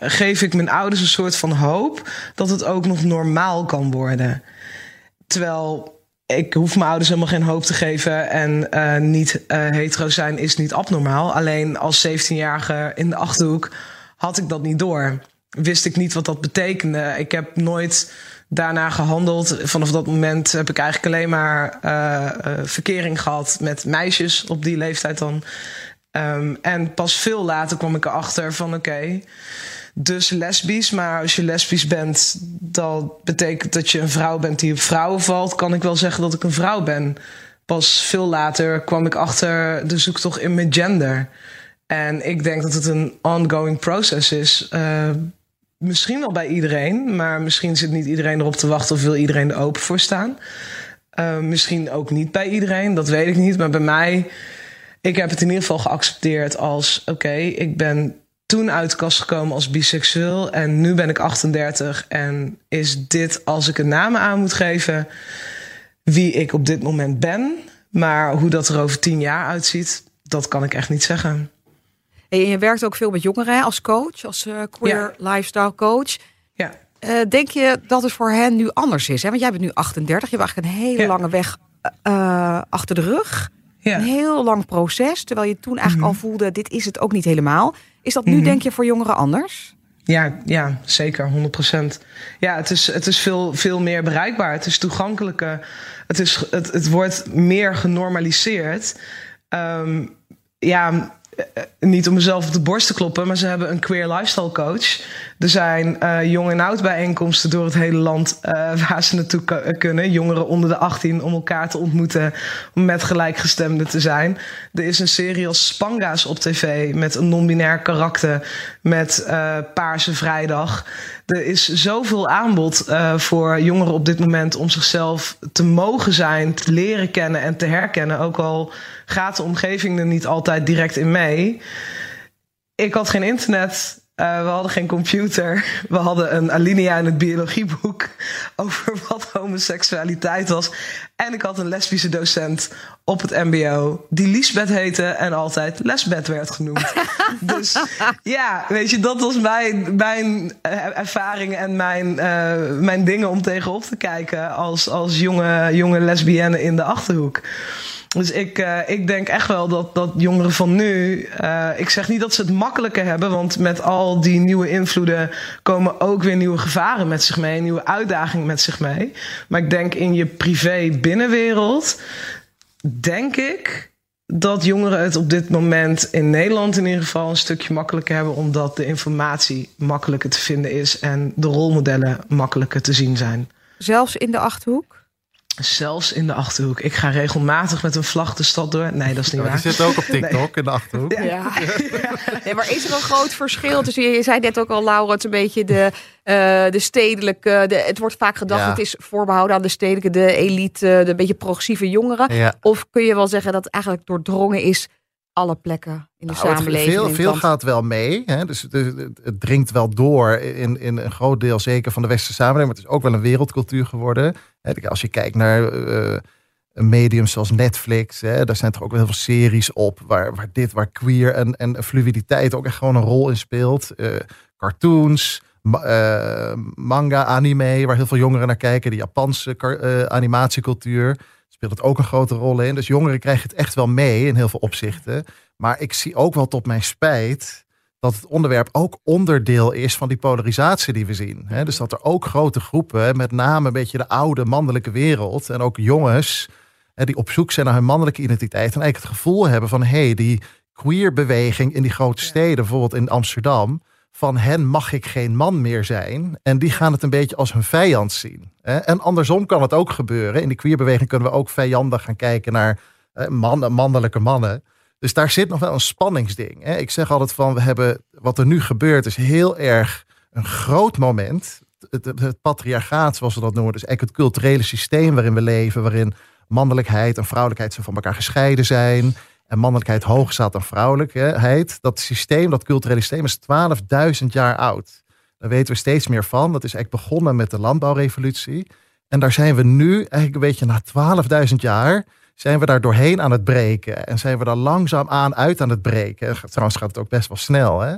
geef ik mijn ouders een soort van hoop dat het ook nog normaal kan worden. Terwijl ik hoef mijn ouders helemaal geen hoop te geven. En uh, niet uh, hetero zijn is niet abnormaal. Alleen als 17-jarige in de achterhoek had ik dat niet door. Wist ik niet wat dat betekende. Ik heb nooit daarna gehandeld. Vanaf dat moment heb ik eigenlijk alleen maar uh, verkering gehad met meisjes op die leeftijd dan. Um, en pas veel later kwam ik erachter van oké. Dus lesbisch. Maar als je lesbisch bent, dat betekent dat je een vrouw bent die op vrouwen valt. Kan ik wel zeggen dat ik een vrouw ben. Pas veel later kwam ik achter de zoektocht in mijn gender. En ik denk dat het een ongoing process is. Uh, misschien wel bij iedereen, maar misschien zit niet iedereen erop te wachten of wil iedereen er open voor staan. Uh, misschien ook niet bij iedereen, dat weet ik niet. Maar bij mij, ik heb het in ieder geval geaccepteerd als: oké, ik ben toen uit de kast gekomen als biseksueel. En nu ben ik 38. En is dit, als ik een naam aan moet geven, wie ik op dit moment ben. Maar hoe dat er over tien jaar uitziet, dat kan ik echt niet zeggen. En je werkt ook veel met jongeren als coach, als uh, queer lifestyle coach. Ja. Uh, denk je dat het voor hen nu anders is? Hè? Want jij bent nu 38, je hebt eigenlijk een hele lange weg uh, achter de rug. Ja. Een heel lang proces, terwijl je toen eigenlijk mm -hmm. al voelde, dit is het ook niet helemaal. Is dat nu, mm -hmm. denk je, voor jongeren anders? Ja, ja zeker, 100%. Ja, het is, het is veel, veel meer bereikbaar. Het is toegankelijker. Het, is, het, het wordt meer genormaliseerd. Um, ja, niet om mezelf op de borst te kloppen, maar ze hebben een queer lifestyle coach. Er zijn uh, jong en oud bijeenkomsten door het hele land uh, waar ze naartoe kunnen. Jongeren onder de 18 om elkaar te ontmoeten, om met gelijkgestemden te zijn. Er is een serie als Spanga's op tv met een non-binair karakter met Paarse Vrijdag. Er is zoveel aanbod voor jongeren op dit moment om zichzelf te mogen zijn, te leren kennen en te herkennen. Ook al gaat de omgeving er niet altijd direct in mee. Ik had geen internet. Uh, we hadden geen computer. We hadden een alinea in het biologieboek over wat homoseksualiteit was. En ik had een lesbische docent op het MBO die Liesbeth heette en altijd Lesbeth werd genoemd. dus ja, weet je, dat was mijn, mijn ervaring en mijn, uh, mijn dingen om tegenop te kijken als, als jonge, jonge lesbienne in de achterhoek. Dus ik, uh, ik denk echt wel dat, dat jongeren van nu. Uh, ik zeg niet dat ze het makkelijker hebben, want met al die nieuwe invloeden komen ook weer nieuwe gevaren met zich mee, nieuwe uitdagingen met zich mee. Maar ik denk in je privé binnenwereld, denk ik dat jongeren het op dit moment in Nederland in ieder geval een stukje makkelijker hebben, omdat de informatie makkelijker te vinden is en de rolmodellen makkelijker te zien zijn. Zelfs in de achterhoek? Zelfs in de achterhoek. Ik ga regelmatig met een vlag de stad door. Nee, dat is niet ja, waar. Die zit ook op TikTok in de achterhoek. Ja. ja. Nee, maar is er een groot verschil tussen, je zei net ook al, Laura, het een beetje de, uh, de stedelijke, de, het wordt vaak gedacht, ja. het is voorbehouden aan de stedelijke, de elite, de beetje progressieve jongeren. Ja. Of kun je wel zeggen dat het eigenlijk doordrongen is alle plekken in de Nou, samenleving? Veel, veel gaat wel mee. Hè? Dus het, dringt wel door in, in een groot deel zeker van de westerse samenleving. Maar het is ook wel een wereldcultuur geworden. Hè, Als je kijkt naar eh, een medium zoals Netflix. Hè, daar zijn toch ook wel heel veel series op. Waar, waar dit, waar queer en, en fluiditeit ook echt gewoon een rol in speelt. Eh, cartoons, ma- eh, manga, anime. Waar heel veel jongeren naar kijken. De Japanse eh, animatiecultuur. Speelt het ook een grote rol in. Dus jongeren krijgen het echt wel mee in heel veel opzichten. Maar ik zie ook wel tot mijn spijt dat het onderwerp ook onderdeel is van die polarisatie die we zien. Dus dat er ook grote groepen, met name een beetje de oude mannelijke wereld en ook jongens, die op zoek zijn naar hun mannelijke identiteit en eigenlijk het gevoel hebben van hé, hey, die queer beweging in die grote steden, bijvoorbeeld in Amsterdam, van hen mag ik geen man meer zijn. En die gaan het een beetje als hun vijand zien. En andersom kan het ook gebeuren. In die queerbeweging kunnen we ook vijandig gaan kijken naar eh, man, mannelijke mannen. Dus daar zit nog wel een spanningsding. Ik zeg altijd van, we hebben, wat er nu gebeurt is heel erg een groot moment. Het, het, het patriarchaat, zoals we dat noemen. Dus eigenlijk het culturele systeem waarin we leven. Waarin mannelijkheid en vrouwelijkheid zo van elkaar gescheiden zijn. En mannelijkheid hoog staat dan vrouwelijkheid. Dat systeem, dat culturele systeem is 12.000 jaar oud. Daar weten we steeds meer van. Dat is eigenlijk begonnen met de landbouwrevolutie. En daar zijn we nu eigenlijk een beetje na 12.000 jaar zijn we daar doorheen aan het breken. En zijn we daar langzaam aan uit aan het breken. En Trouwens gaat het ook best wel snel. Hè?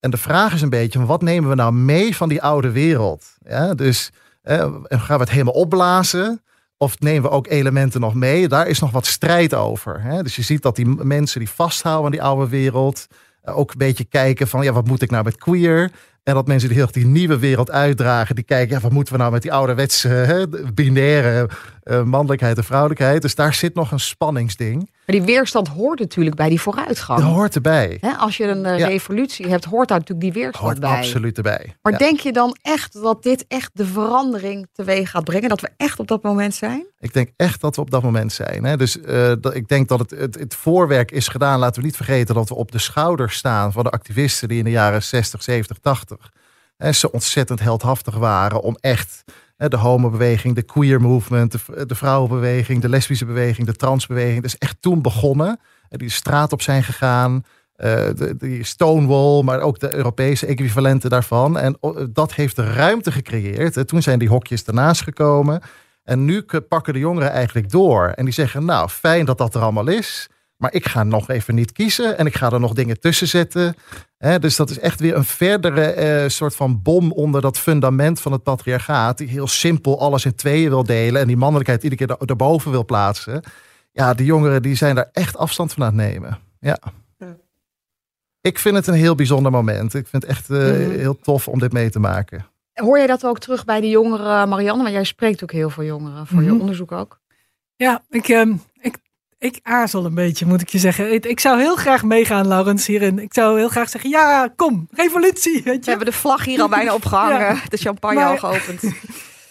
En de vraag is een beetje, wat nemen we nou mee van die oude wereld? Ja, dus eh, gaan we het helemaal opblazen? Of nemen we ook elementen nog mee? Daar is nog wat strijd over. Hè? Dus je ziet dat die mensen die vasthouden aan die oude wereld... eh, ook een beetje kijken van, ja, wat moet ik nou met queer? En dat mensen die heel die nieuwe wereld uitdragen... die kijken, ja, wat moeten we nou met die ouderwetse hè, binaire eh, mannelijkheid en vrouwelijkheid? Dus daar zit nog een spanningsding. Maar die weerstand hoort natuurlijk bij die vooruitgang. Dat hoort erbij. Als je een eh, Ja. revolutie hebt, hoort daar natuurlijk die weerstand Hoort bij. absoluut erbij. Maar Ja. denk je dan echt dat dit echt de verandering teweeg gaat brengen? Dat we echt op dat moment zijn? Ik denk echt dat we op dat moment zijn. Hè? Dus eh, dat, ik denk dat het, het, het voorwerk is gedaan. Laten we niet vergeten dat we op de schouders staan van de activisten die in de jaren 60, 70, 80 hè, zo ontzettend heldhaftig waren om echt de homobeweging, de queer movement, de, vrouwenbeweging, de lesbische beweging, de transbeweging. Dus echt toen begonnen. En die straat op zijn gegaan. eh, die Stonewall, maar ook de Europese equivalenten daarvan. En oh, dat heeft ruimte gecreëerd. Toen zijn die hokjes ernaast gekomen. En nu pakken de jongeren eigenlijk door. En die zeggen, nou, fijn dat dat er allemaal is. Maar ik ga nog even niet kiezen. En ik ga er nog dingen tussen zetten. Hè, dus dat is echt weer een verdere eh, soort van bom onder dat fundament van het patriarchaat. Die heel simpel alles in tweeën wil delen. En die mannelijkheid iedere keer er- erboven wil plaatsen. Ja, die jongeren die zijn daar echt afstand van aan het nemen. Ja. Ja. Ik vind het een heel bijzonder moment. Ik vind het echt eh, Mhm. heel tof om dit mee te maken. Hoor jij dat ook terug bij de jongeren, Marianne? Want jij spreekt ook heel veel jongeren voor je Mhm. onderzoek ook. Ja, ik, ehm, ik, ik aarzel een beetje, moet ik je zeggen. Ik, ik zou heel graag meegaan, Laurens, hierin. Ik zou heel graag zeggen, ja, kom, revolutie, weet We je. hebben de vlag hier al bijna opgehangen. Ja. De champagne Maar- al geopend.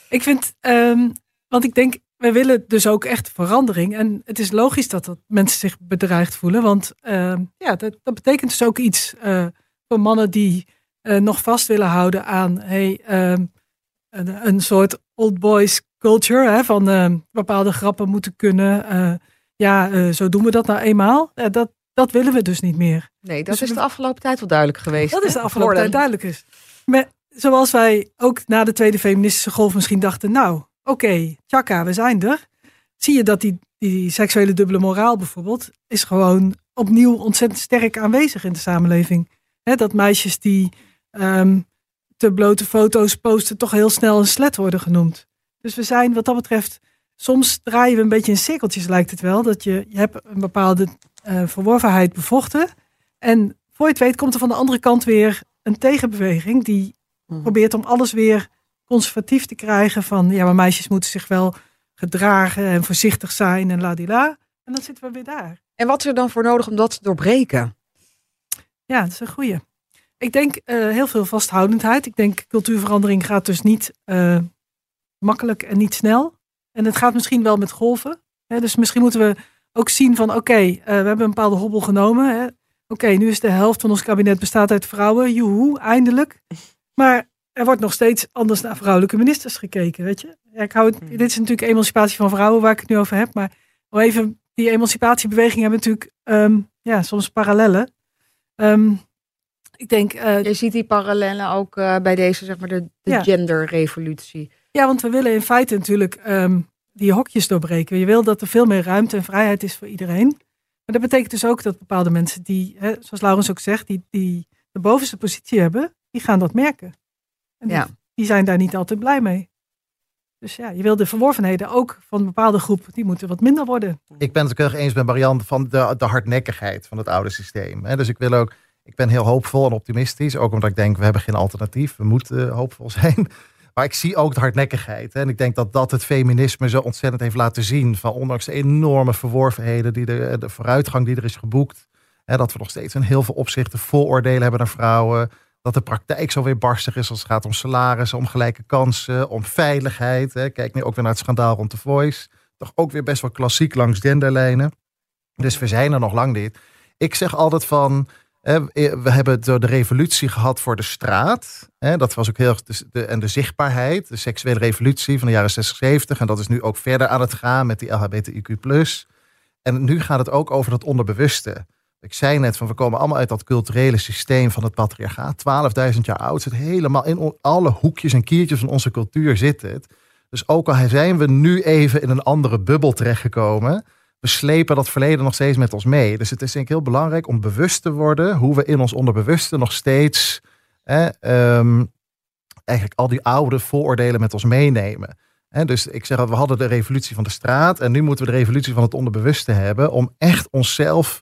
Ik vind, ehm, want ik denk, wij willen dus ook echt verandering. En het is logisch dat, dat mensen zich bedreigd voelen. Want ehm, ja, dat, dat betekent dus ook iets eh, voor mannen die eh, nog vast willen houden aan hey, ehm, een, een soort old boys culture. Hè, van bepaalde grappen moeten kunnen. Ja, eh, zo doen we dat nou eenmaal. Eh, dat, dat willen we dus niet meer. Nee, dat Dus is de afgelopen tijd wel duidelijk geweest. Dat is de afgelopen tijd duidelijk is. Maar zoals wij ook na de tweede feministische golf misschien dachten, nou, oké, tjaka, we zijn er. Zie je dat die, die seksuele dubbele moraal bijvoorbeeld is gewoon opnieuw ontzettend sterk aanwezig in de samenleving. Hè, dat meisjes die ehm, te blote foto's posten toch heel snel een slet worden genoemd. Dus we zijn wat dat betreft, soms draaien we een beetje in cirkeltjes lijkt het wel. Dat je, je hebt een bepaalde eh, verworvenheid bevochten. En voor je het weet komt er van de andere kant weer een tegenbeweging die Mhm. probeert om alles weer conservatief te krijgen. Van ja, maar meisjes moeten zich wel gedragen en voorzichtig zijn en ladila. En dan zitten we weer daar. En wat is er dan voor nodig om dat te doorbreken? Ja, dat is een goeie. Ik denk eh, heel veel vasthoudendheid. Ik denk cultuurverandering gaat dus niet eh, makkelijk en niet snel. En het gaat misschien wel met golven. Hè? Dus misschien moeten we ook zien van oké, eh, we hebben een bepaalde hobbel genomen. Oké, nu is de helft van ons kabinet bestaat uit vrouwen. Joehoe, eindelijk. Maar er wordt nog steeds anders naar vrouwelijke ministers gekeken, weet je. Ja, ik hou het, dit is natuurlijk emancipatie van vrouwen waar ik het nu over heb. Maar even, die emancipatiebewegingen hebben natuurlijk ehm, ja, soms parallellen. Um, ik denk, uh, je ziet die parallellen ook uh, bij deze, zeg maar, de, de ja. genderrevolutie. Ja, want we willen in feite natuurlijk um, die hokjes doorbreken. Je wil dat er veel meer ruimte en vrijheid is voor iedereen. Maar dat betekent dus ook dat bepaalde mensen die, hè, zoals Laurens ook zegt, die, die de bovenste positie hebben, die gaan dat merken. En ja. die, die zijn daar niet altijd blij mee. Dus ja, je wil de verworvenheden ook van een bepaalde groep, die moeten wat minder worden. Ik ben het ook heel eens met Marianne van de, de hardnekkigheid van het oude systeem. Dus ik wil ook, ik ben heel hoopvol en optimistisch. Ook omdat ik denk, we hebben geen alternatief. We moeten uh, hoopvol zijn. Maar ik zie ook de hardnekkigheid. En ik denk dat dat het feminisme zo ontzettend heeft laten zien. Van ondanks de enorme verworvenheden, die de, de vooruitgang die er is geboekt. Hè, dat we nog steeds in heel veel opzichten vooroordelen hebben naar vrouwen. Dat de praktijk zo weer barstig is als het gaat om salarissen, om gelijke kansen, om veiligheid. Hè. Kijk nu ook weer naar het schandaal rond The Voice. Toch ook weer best wel klassiek langs genderlijnen. Dus we zijn er nog lang niet. Ik zeg altijd van, we hebben de revolutie gehad voor de straat. Dat was ook heel en de zichtbaarheid, de seksuele revolutie van de jaren 60, 70. En dat is nu ook verder aan het gaan met die LHBTIQ. En nu gaat het ook over het onderbewuste. Ik zei net van we komen allemaal uit dat culturele systeem van het patriarchaat. 12.000 jaar oud. Het helemaal in alle hoekjes en kiertjes van onze cultuur zit het. Dus ook al zijn we nu even in een andere bubbel terechtgekomen we slepen dat verleden nog steeds met ons mee. Dus het is denk ik heel belangrijk om bewust te worden hoe we in ons onderbewuste nog steeds ehm, eigenlijk al die oude vooroordelen met ons meenemen. dus ik zeg we hadden de revolutie van de straat en nu moeten we de revolutie van het onderbewuste hebben om echt onszelf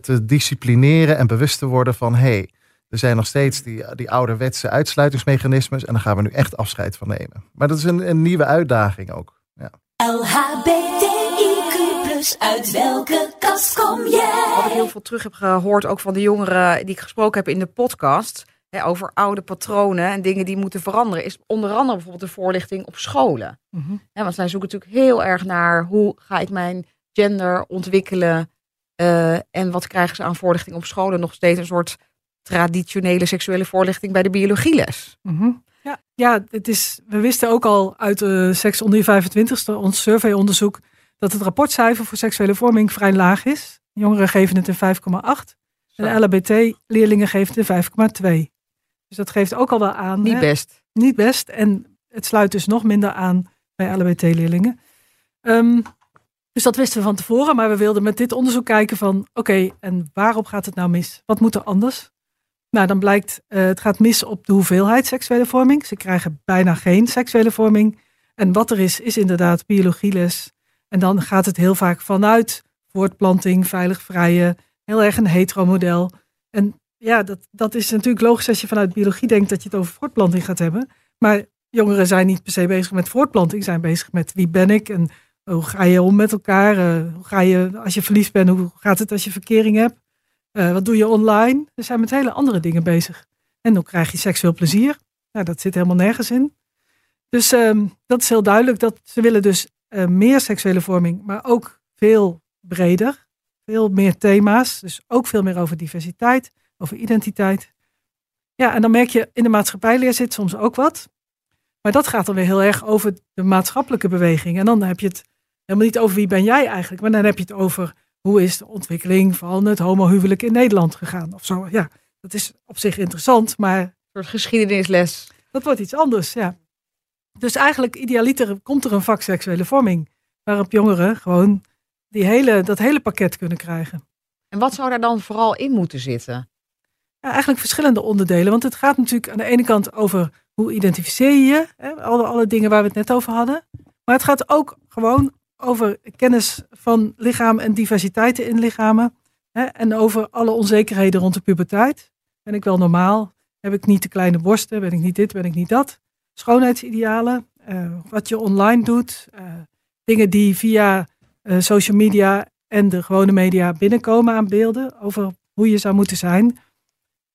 te disciplineren en bewust te worden van hé, hey, er zijn nog steeds die, die ouderwetse uitsluitingsmechanismes en daar gaan we nu echt afscheid van nemen. Maar dat is een, een nieuwe uitdaging ook. Ja. Dus uit welke kast kom jij? Wat ik heel veel terug heb gehoord, ook van de jongeren die ik gesproken heb in de podcast. Hè, over oude patronen en dingen die moeten veranderen. Is onder andere bijvoorbeeld de voorlichting op scholen. Mm want zij zoeken natuurlijk heel erg naar hoe ga ik mijn gender ontwikkelen. Uh, en wat krijgen ze aan voorlichting op scholen? Nog steeds een soort traditionele seksuele voorlichting bij de biologieles. Mm Ja, ja het is, we wisten ook al uit de Seks onder 25 ons surveyonderzoek dat het rapportcijfer voor seksuele vorming vrij laag is. Jongeren geven het een 5,8 en de LHBT-leerlingen geven het een 5,2. Dus dat geeft ook al wel aan. Niet best. Niet best. En het sluit dus nog minder aan bij LHBT-leerlingen. Um, dus dat wisten we van tevoren, maar we wilden met dit onderzoek kijken van oké, en waarop gaat het nou mis? Wat moet er anders? Nou, dan blijkt uh, het gaat mis op de hoeveelheid seksuele vorming. Ze krijgen bijna geen seksuele vorming. En wat er is, is inderdaad biologieles, en dan gaat het heel vaak vanuit voortplanting, veilig vrije, heel erg een hetero-model. En ja, dat, dat is natuurlijk logisch als je vanuit biologie denkt dat je het over voortplanting gaat hebben. Maar jongeren zijn niet per se bezig met voortplanting, zijn bezig met wie ben ik en hoe ga je om met elkaar? Uh, hoe ga je als je verliefd bent? Hoe gaat het als je verkering hebt? Uh, wat doe je online? Ze zijn met hele andere dingen bezig. En dan krijg je seksueel plezier. Nou, dat zit helemaal nergens in. Dus um, dat is heel duidelijk dat ze willen dus uh, meer seksuele vorming, maar ook veel breder. Veel meer thema's. Dus ook veel meer over diversiteit, over identiteit. Ja, en dan merk je in de maatschappijleer zit soms ook wat. Maar dat gaat dan weer heel erg over de maatschappelijke beweging. En dan heb je het helemaal niet over wie ben jij eigenlijk, maar dan heb je het over hoe is de ontwikkeling van het homohuwelijk in Nederland gegaan of zo. Ja, dat is op zich interessant, maar. Een soort geschiedenisles. Dat wordt iets anders, ja. Dus eigenlijk idealiter komt er een vak seksuele vorming. Waarop jongeren gewoon die hele, dat hele pakket kunnen krijgen. En wat zou daar dan vooral in moeten zitten? Ja, eigenlijk verschillende onderdelen. Want het gaat natuurlijk aan de ene kant over hoe identificeer je je. Hè, alle, alle dingen waar we het net over hadden. Maar het gaat ook gewoon over kennis van lichaam en diversiteiten in lichamen. Hè, en over alle onzekerheden rond de puberteit. Ben ik wel normaal? Heb ik niet te kleine borsten? Ben ik niet dit? Ben ik niet dat? Schoonheidsidealen, uh, wat je online doet, uh, dingen die via uh, social media en de gewone media binnenkomen aan beelden over hoe je zou moeten zijn.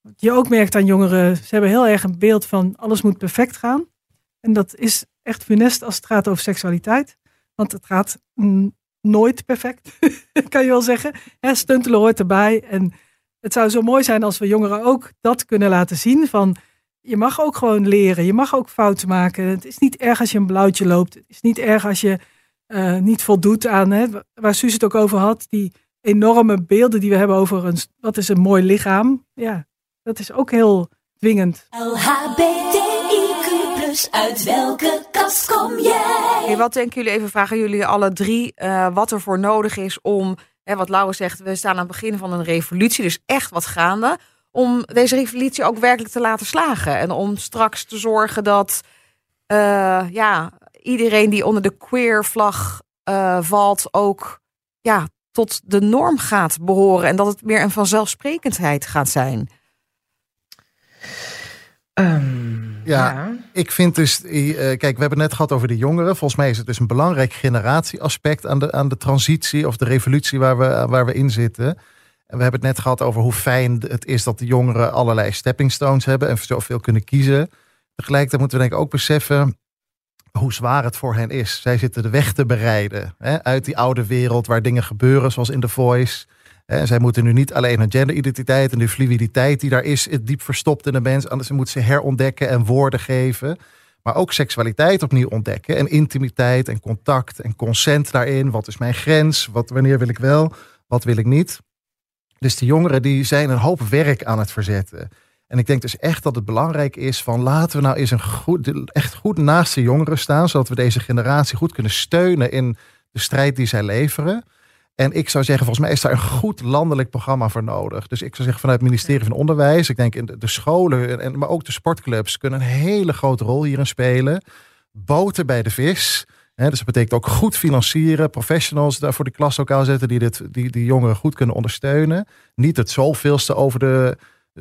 Wat je ook merkt aan jongeren, ze hebben heel erg een beeld van alles moet perfect gaan. En dat is echt funest als het gaat over seksualiteit. Want het gaat nooit perfect, kan je wel zeggen. Hè, stuntelen hoort erbij. En het zou zo mooi zijn als we jongeren ook dat kunnen laten zien. Van je mag ook gewoon leren. Je mag ook fouten maken. Het is niet erg als je een blauwtje loopt. Het is niet erg als je uh, niet voldoet aan, hè, waar Suus het ook over had, die enorme beelden die we hebben over een, wat is een mooi lichaam. Ja, dat is ook heel dwingend. LHBTIQ+, uit welke kast kom jij? Hey, wat denken jullie, even vragen jullie alle drie, uh, wat er voor nodig is om, hè, wat Laura zegt, we staan aan het begin van een revolutie, dus echt wat gaande, om deze revolutie ook werkelijk te laten slagen. En om straks te zorgen dat, uh, ja, iedereen die onder de queer vlag uh, valt ook ja, tot de norm gaat behoren. En dat het meer een vanzelfsprekendheid gaat zijn. Um, ja, ja, ik vind dus, uh, kijk, we hebben het net gehad over de jongeren. Volgens mij is het dus een belangrijk generatieaspect aan de, aan de transitie of de revolutie waar we, waar we in zitten. En we hebben het net gehad over hoe fijn het is dat de jongeren allerlei stepping stones hebben en zoveel kunnen kiezen. Tegelijkertijd moeten we denk ik ook beseffen hoe zwaar het voor hen is. Zij zitten de weg te bereiden hè, uit die oude wereld waar dingen gebeuren, zoals in The Voice. En zij moeten nu niet alleen hun genderidentiteit en de fluiditeit die daar is, diep verstopt in de mens. Anders moeten ze herontdekken en woorden geven. Maar ook seksualiteit opnieuw ontdekken. En intimiteit en contact en consent daarin. Wat is mijn grens? Wat, wanneer wil ik wel? Wat wil ik niet? Dus de jongeren die zijn een hoop werk aan het verzetten. En ik denk dus echt dat het belangrijk is van laten we nou eens een goed, echt goed naast de jongeren staan, zodat we deze generatie goed kunnen steunen in de strijd die zij leveren. En ik zou zeggen, volgens mij is daar een goed landelijk programma voor nodig. Dus ik zou zeggen vanuit het ministerie van Onderwijs, ik denk in de, scholen, en, maar ook de sportclubs kunnen een hele grote rol hierin spelen. Boter bij de vis. Dus dat betekent ook goed financieren, professionals daar voor de klaslokaal zetten die, dit, die, die jongeren goed kunnen ondersteunen. Niet het zoveelste over de,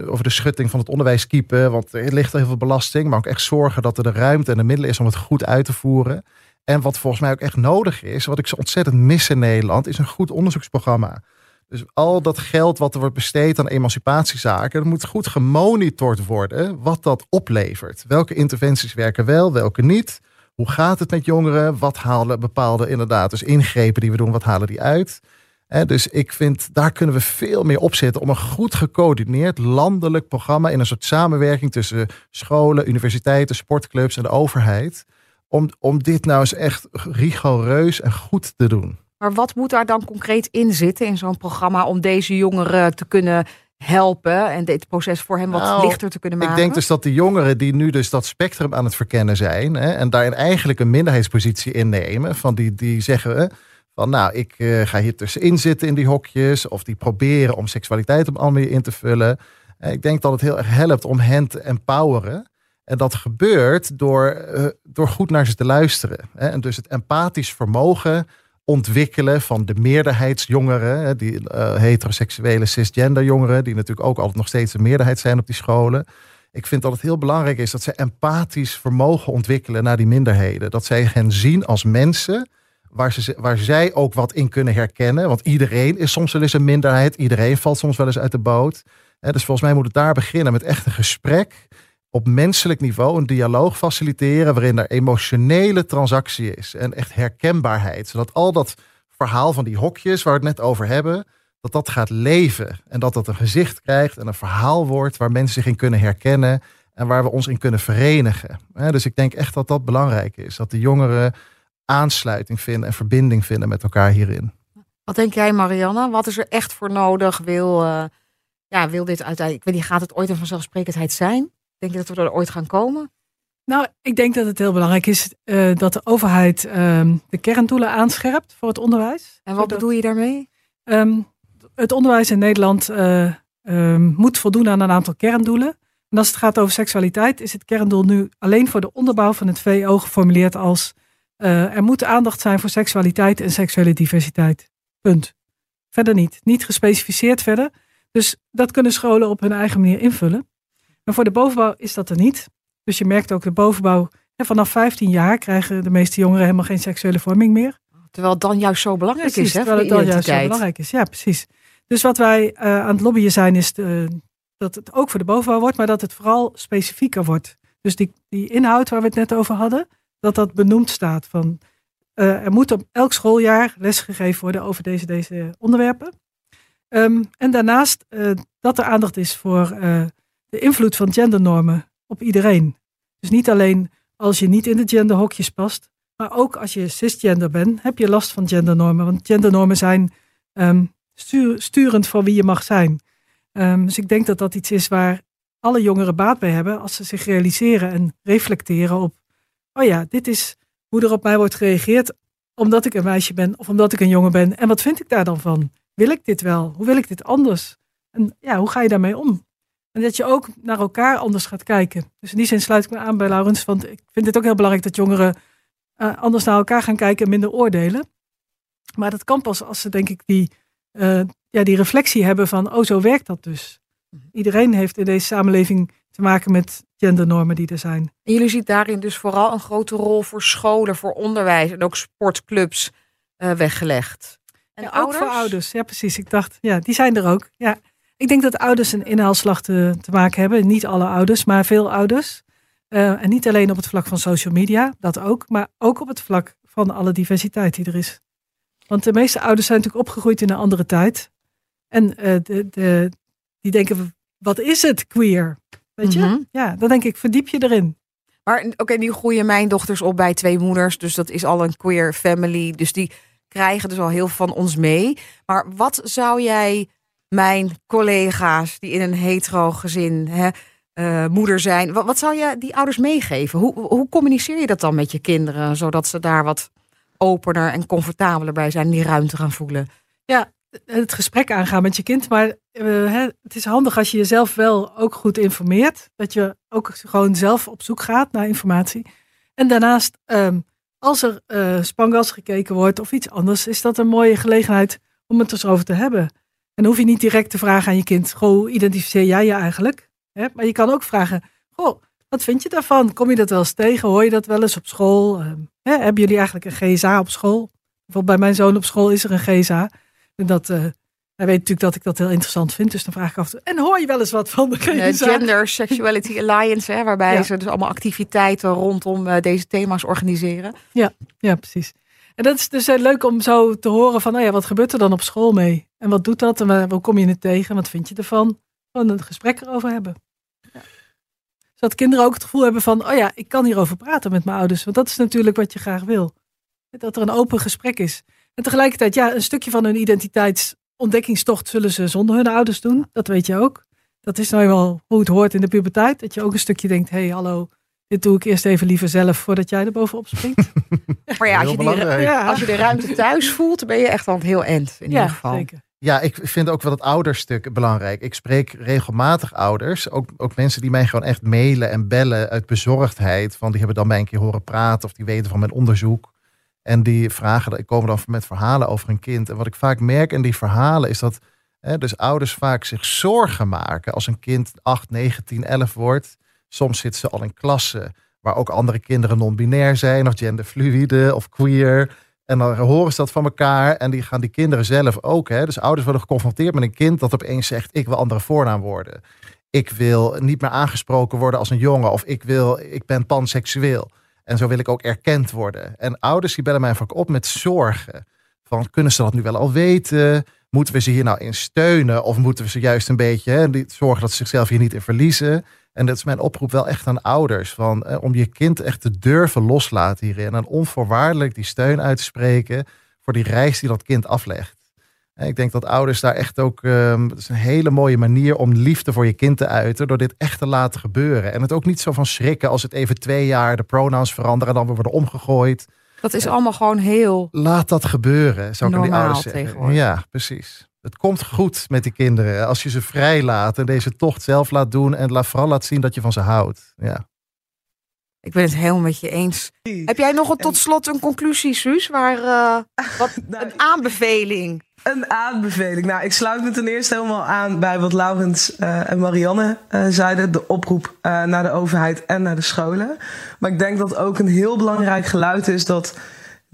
over de schutting van het onderwijs kiepen. Want er ligt heel veel belasting. Maar ook echt zorgen dat er de ruimte en de middelen is om het goed uit te voeren. En wat volgens mij ook echt nodig is, wat ik zo ontzettend mis in Nederland, is een goed onderzoeksprogramma. Dus al dat geld wat er wordt besteed aan emancipatiezaken, er moet goed gemonitord worden wat dat oplevert. Welke interventies werken wel, welke niet. Hoe gaat het met jongeren? Wat halen bepaalde inderdaad, dus ingrepen die we doen, wat halen die uit? dus ik vind, daar kunnen we veel meer op zetten om een goed gecoördineerd landelijk programma in een soort samenwerking tussen scholen, universiteiten, sportclubs en de overheid. Om, om dit nou eens echt rigoureus en goed te doen. Maar wat moet daar dan concreet in zitten in zo'n programma om deze jongeren te kunnen helpen en dit proces voor hem wat nou, lichter te kunnen maken? Ik denk dus dat de jongeren die nu dus dat spectrum aan het verkennen zijn hè, en daarin eigenlijk een minderheidspositie innemen, van die, die zeggen van nou, ik uh, ga hier tussenin zitten in die hokjes. Of die proberen om seksualiteit op andere in te vullen. En ik denk dat het heel erg helpt om hen te empoweren. En dat gebeurt door, uh, door goed naar ze te luisteren. Hè? En dus het empathisch vermogen ontwikkelen van de meerderheidsjongeren. Die uh, heteroseksuele cisgender jongeren. Die natuurlijk ook altijd nog steeds een meerderheid zijn op die scholen. Ik vind dat het heel belangrijk is dat ze empathisch vermogen ontwikkelen naar die minderheden. Dat zij hen zien als mensen waar, ze, waar zij ook wat in kunnen herkennen. Want iedereen is soms wel eens een minderheid. Iedereen valt soms wel eens uit de boot. dus volgens mij moet het daar beginnen met echt een gesprek op menselijk niveau, een dialoog faciliteren waarin er emotionele transactie is en echt herkenbaarheid. Zodat al dat verhaal van die hokjes waar we het net over hebben, dat dat gaat leven. En dat dat een gezicht krijgt en een verhaal wordt waar mensen zich in kunnen herkennen en waar we ons in kunnen verenigen. Dus ik denk echt dat dat belangrijk is. Dat de jongeren aansluiting vinden en verbinding vinden met elkaar hierin. Wat denk jij, Marianne? Wat is er echt voor nodig? Wil, uh, ja, wil dit uiteindelijk, ik weet niet, gaat het ooit een vanzelfsprekendheid zijn? Denk je dat we er ooit gaan komen? Nou, ik denk dat het heel belangrijk is uh, dat de overheid uh, de kerndoelen aanscherpt voor het onderwijs. En wat bedoel je daarmee? Um, het onderwijs in Nederland uh, moet voldoen aan een aantal kerndoelen. En als het gaat over seksualiteit, is het kerndoel nu alleen voor de onderbouw van het VO geformuleerd als uh, er moet aandacht zijn voor seksualiteit en seksuele diversiteit. Punt. Verder niet. Niet gespecificeerd verder. Dus dat kunnen scholen op hun eigen manier invullen. Maar voor de bovenbouw is dat er niet. Dus je merkt ook de bovenbouw. En vanaf 15 jaar krijgen de meeste jongeren helemaal geen seksuele vorming meer. Terwijl het dan juist zo belangrijk precies, is. Hè, terwijl het dan juist zo belangrijk is. Ja, precies. Dus wat wij uh, aan het lobbyen zijn, is de, dat het ook voor de bovenbouw wordt, maar dat het vooral specifieker wordt. Dus die, die inhoud waar we het net over hadden, dat dat benoemd staat. Van er moet op elk schooljaar lesgegeven worden over deze, deze onderwerpen. Ehm, en daarnaast dat er aandacht is voor de invloed van gendernormen op iedereen. Dus niet alleen als je niet in de genderhokjes past, maar ook als je cisgender bent, heb je last van gendernormen. Want gendernormen zijn um, sturend voor wie je mag zijn. Um, dus ik denk dat dat iets is waar alle jongeren baat bij hebben als ze zich realiseren en reflecteren op, oh ja, dit is hoe er op mij wordt gereageerd omdat ik een meisje ben of omdat ik een jongen ben. En wat vind ik daar dan van? Wil ik dit wel? Hoe wil ik dit anders? En ja, hoe ga je daarmee om? En dat je ook naar elkaar anders gaat kijken. Dus in die zin sluit ik me aan bij Laurens, want ik vind het ook heel belangrijk dat jongeren uh, anders naar elkaar gaan kijken en minder oordelen. Maar dat kan pas als ze, denk ik, die, uh, ja, die reflectie hebben van, oh, zo werkt dat dus. Mhm. Iedereen heeft in deze samenleving te maken met gendernormen die er zijn. En jullie zien daarin dus vooral een grote rol voor scholen, voor onderwijs en ook sportclubs uh, weggelegd. En ja, ouders? ook voor ouders, ja precies. Ik dacht, ja, die zijn er ook. Ja. Ik denk dat ouders een inhaalslag te, te maken hebben. Niet alle ouders, maar veel ouders. Uh, en niet alleen op het vlak van social media, dat ook, maar ook op het vlak van alle diversiteit die er is. Want de meeste ouders zijn natuurlijk opgegroeid in een andere tijd. En uh, de, de, die denken, wat is het queer? Weet je? Mhm. Ja, dan denk ik, verdiep je erin. Maar oké, nu groeien mijn dochters op bij twee moeders. Dus dat is al een queer family. Dus die krijgen dus al heel veel van ons mee. Maar wat zou jij mijn collega's die in een hetero gezin hè, uh, moeder zijn. Wat, zou je die ouders meegeven? Hoe, hoe communiceer je dat dan met je kinderen, zodat ze daar wat opener en comfortabeler bij zijn, die ruimte gaan voelen? Ja, het gesprek aangaan met je kind. Maar hè, het is handig als je jezelf wel ook goed informeert. Dat je ook gewoon zelf op zoek gaat naar informatie. En daarnaast, um, als er uh, spangas gekeken wordt of iets anders, is dat een mooie gelegenheid om het eens over te hebben. En hoef je niet direct te vragen aan je kind: Goh, hoe identificeer jij je eigenlijk? Maar je kan ook vragen: Goh, wat vind je daarvan? Kom je dat wel eens tegen? Hoor je dat wel eens op school? Uh, hebben jullie eigenlijk een GSA op school? Bijvoorbeeld bij mijn zoon op school is er een GSA. En dat, uh, hij weet natuurlijk dat ik dat heel interessant vind. Dus dan vraag ik af en toe: En hoor je wel eens wat van de GSA? Gender Sexuality Alliance, hè, waarbij ze dus allemaal activiteiten rondom uh, deze thema's organiseren. Ja, ja, precies. En dat is dus heel leuk om zo te horen van, nou ja, wat gebeurt er dan op school mee? En wat doet dat? En hoe kom je het tegen? Wat vind je ervan? Gewoon een gesprek erover hebben. Ja. Zodat kinderen ook het gevoel hebben van, oh ja, ik kan hierover praten met mijn ouders. Want dat is natuurlijk wat je graag wil. Dat er een open gesprek is. En tegelijkertijd, ja, een stukje van hun identiteitsontdekkingstocht zullen ze zonder hun ouders doen. Dat weet je ook. Dat is nou eenmaal hoe het hoort in de puberteit. Dat je ook een stukje denkt, hé, hey, hallo, dit doe ik eerst even liever zelf voordat jij er bovenop springt. maar ja als, je die, ja, als je de ruimte thuis voelt, ben je echt al heel end in ieder geval. Zeker. Ja, ik vind ook wel het ouderstuk belangrijk. Ik spreek regelmatig ouders, ook, ook mensen die mij gewoon echt mailen en bellen uit bezorgdheid. Van die hebben dan mij een keer horen praten of die weten van mijn onderzoek. En die vragen, ik komen dan met verhalen over een kind. En wat ik vaak merk in die verhalen is dat hè, dus ouders vaak zich zorgen maken als een kind 8, 9, 10, 11 wordt. Soms zitten ze al in klassen waar ook andere kinderen non-binair zijn of genderfluide of queer. En dan horen ze dat van elkaar en die gaan die kinderen zelf ook. Hè? Dus ouders worden geconfronteerd met een kind dat opeens zegt: Ik wil andere voornaam worden. Ik wil niet meer aangesproken worden als een jongen of ik, wil, ik ben panseksueel. En zo wil ik ook erkend worden. En ouders die bellen mij vaak op met zorgen. Van kunnen ze dat nu wel al weten? Moeten we ze hier nou in steunen? Of moeten we ze juist een beetje hè, zorgen dat ze zichzelf hier niet in verliezen? En dat is mijn oproep wel echt aan ouders. Van, eh, om je kind echt te durven loslaten hierin. En onvoorwaardelijk die steun uit te spreken voor die reis die dat kind aflegt. En ik denk dat ouders daar echt ook. Um, dat is een hele mooie manier om liefde voor je kind te uiten. Door dit echt te laten gebeuren. En het ook niet zo van schrikken als het even twee jaar de pronouns veranderen. En dan weer worden omgegooid. Dat is allemaal gewoon heel. Laat dat gebeuren, zou ik aan die ouders zeggen. Ja, precies. Het komt goed met die kinderen als je ze vrij laat en deze tocht zelf laat doen en vooral laat zien dat je van ze houdt. Ja. Ik ben het helemaal met je eens. Heb jij nog een, tot slot een conclusie, Suus? Waar, uh, wat, nou, een aanbeveling? Een aanbeveling. Nou, ik sluit me ten eerste helemaal aan bij wat Laurens uh, en Marianne uh, zeiden. De oproep naar de overheid en naar de scholen. Maar ik denk dat ook een heel belangrijk geluid is dat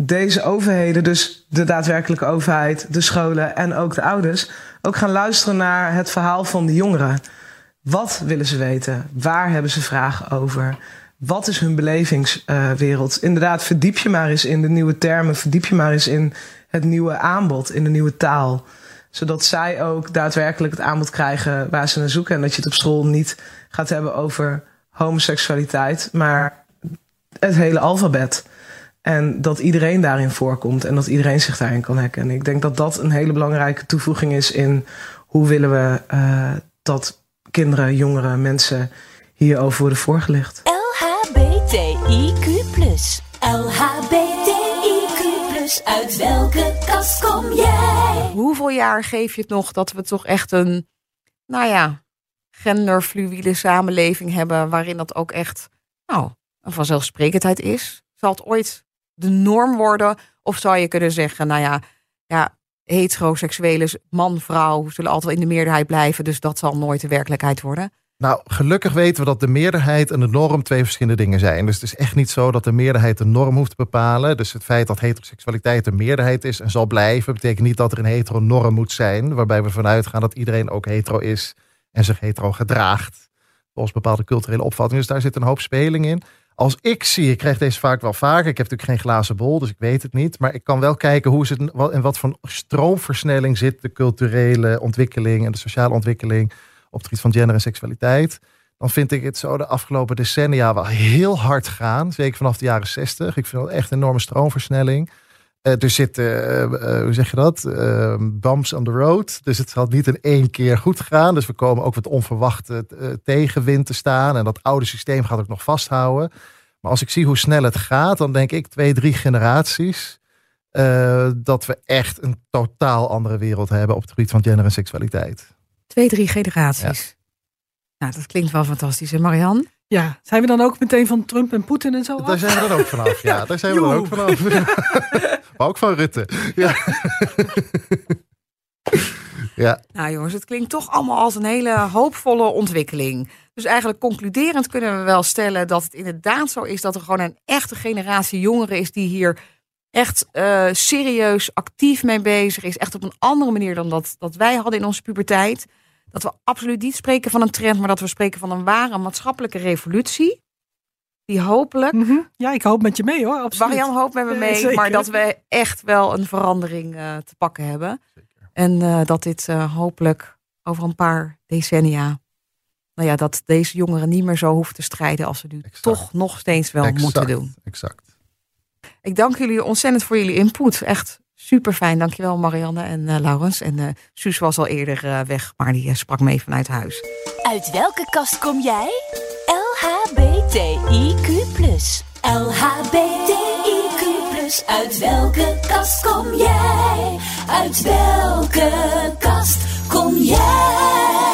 deze overheden, dus de daadwerkelijke overheid, de scholen en ook de ouders, ook gaan luisteren naar het verhaal van de jongeren. Wat willen ze weten? Waar hebben ze vragen over? wat is hun belevingswereld? Inderdaad, verdiep je maar eens in de nieuwe termen, verdiep je maar eens in het nieuwe aanbod, in de nieuwe taal. Zodat zij ook daadwerkelijk het aanbod krijgen waar ze naar zoeken. En dat je het op school niet gaat hebben over homoseksualiteit, maar het hele alfabet. En dat iedereen daarin voorkomt en dat iedereen zich daarin kan herkennen. Ik denk dat dat een hele belangrijke toevoeging is in hoe willen we uh, dat kinderen, jongeren, mensen hierover worden voorgelicht. LHBTIQ+. LHBTIQ+. Uit welke kast kom jij? Hoeveel jaar geef je het nog dat we toch echt een, nou ja, genderfluïde samenleving hebben waarin dat ook echt, nou, een vanzelfsprekendheid is? Zal het ooit de norm worden? Of zou je kunnen zeggen, nou ja, ja man, vrouw zullen altijd in de meerderheid blijven. Dus dat zal nooit de werkelijkheid worden. Nou, gelukkig weten we dat de meerderheid en de norm twee verschillende dingen zijn. Dus het is echt niet zo dat de meerderheid de norm hoeft te bepalen. Dus het feit dat heteroseksualiteit de meerderheid is en zal blijven, betekent niet dat er een hetero-norm moet zijn. Waarbij we vanuit gaan dat iedereen ook hetero is en zich hetero gedraagt. Volgens bepaalde culturele opvattingen. Dus daar zit een hoop speling in als ik zie, ik krijg deze vaak wel vaker. Ik heb natuurlijk geen glazen bol, dus ik weet het niet. Maar ik kan wel kijken hoe het wat, en wat voor stroomversnelling zit de culturele ontwikkeling en de sociale ontwikkeling op het gebied van gender en seksualiteit. Dan vind ik het zo de afgelopen decennia wel heel hard gaan. Zeker vanaf de jaren zestig. Ik vind dat echt een enorme stroomversnelling. Uh, er zitten, uh, hoe zeg je dat? bumps on the road. Dus het zal niet in één keer goed gaan. Dus we komen ook wat onverwachte tegenwind te staan. En dat oude systeem gaat ook nog vasthouden. Maar als ik zie hoe snel het gaat, dan denk ik twee, drie generaties. dat we echt een totaal andere wereld hebben op het gebied van gender en seksualiteit. Twee, drie generaties. Nou, dat klinkt wel fantastisch. En Marianne? Ja, zijn we dan ook meteen van Trump en Poetin en zo Daar zijn we dan ook vanaf, ja. Daar zijn we dan ook vanaf. maar ook van Rutte. Ja. ja. Nou jongens, het klinkt toch allemaal als een hele hoopvolle ontwikkeling. Dus eigenlijk concluderend kunnen we wel stellen dat het inderdaad zo is dat er gewoon een echte generatie jongeren is die hier echt uh, serieus actief mee bezig is. Echt op een andere manier dan dat, dat wij hadden in onze puberteit dat we absoluut niet spreken van een trend, maar dat we spreken van een ware maatschappelijke revolutie. Die hopelijk. Mhm. Ja, ik hoop met je mee hoor. Absoluut. Marian hoopt met me mee, maar dat we echt wel een verandering uh, te pakken hebben. Zeker. En uh, dat dit uh, hopelijk over een paar decennia. Nou ja, dat deze jongeren niet meer zo hoeven te strijden als ze nu exact. toch nog steeds wel exact. moeten doen. Exact. Ik dank jullie ontzettend voor jullie input. Echt Super fijn, dankjewel Marianne en uh, Laurens. En uh, Suus was al eerder uh, weg, maar die sprak mee vanuit huis. Uit welke kast kom jij? LHBTIQ+. LHBTIQ+. Uit welke kast kom jij? Uit welke kast kom jij?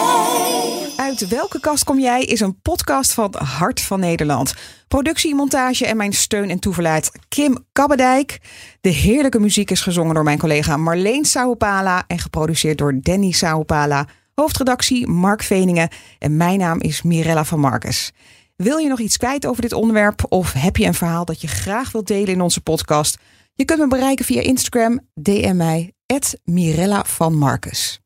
Uit welke kast kom jij is een podcast van Hart van Nederland. Productie, montage en mijn steun en toeverlaat Kim Kabbedijk. De heerlijke muziek is gezongen door mijn collega Marleen Saupala en geproduceerd door Danny Saupala. Hoofdredactie Mark Veningen en mijn naam is Mirella van Marcus. Wil je nog iets kwijt over dit onderwerp of heb je een verhaal dat je graag wilt delen in onze podcast? Je kunt me bereiken via Instagram, DM mij, Mirella van Marcus.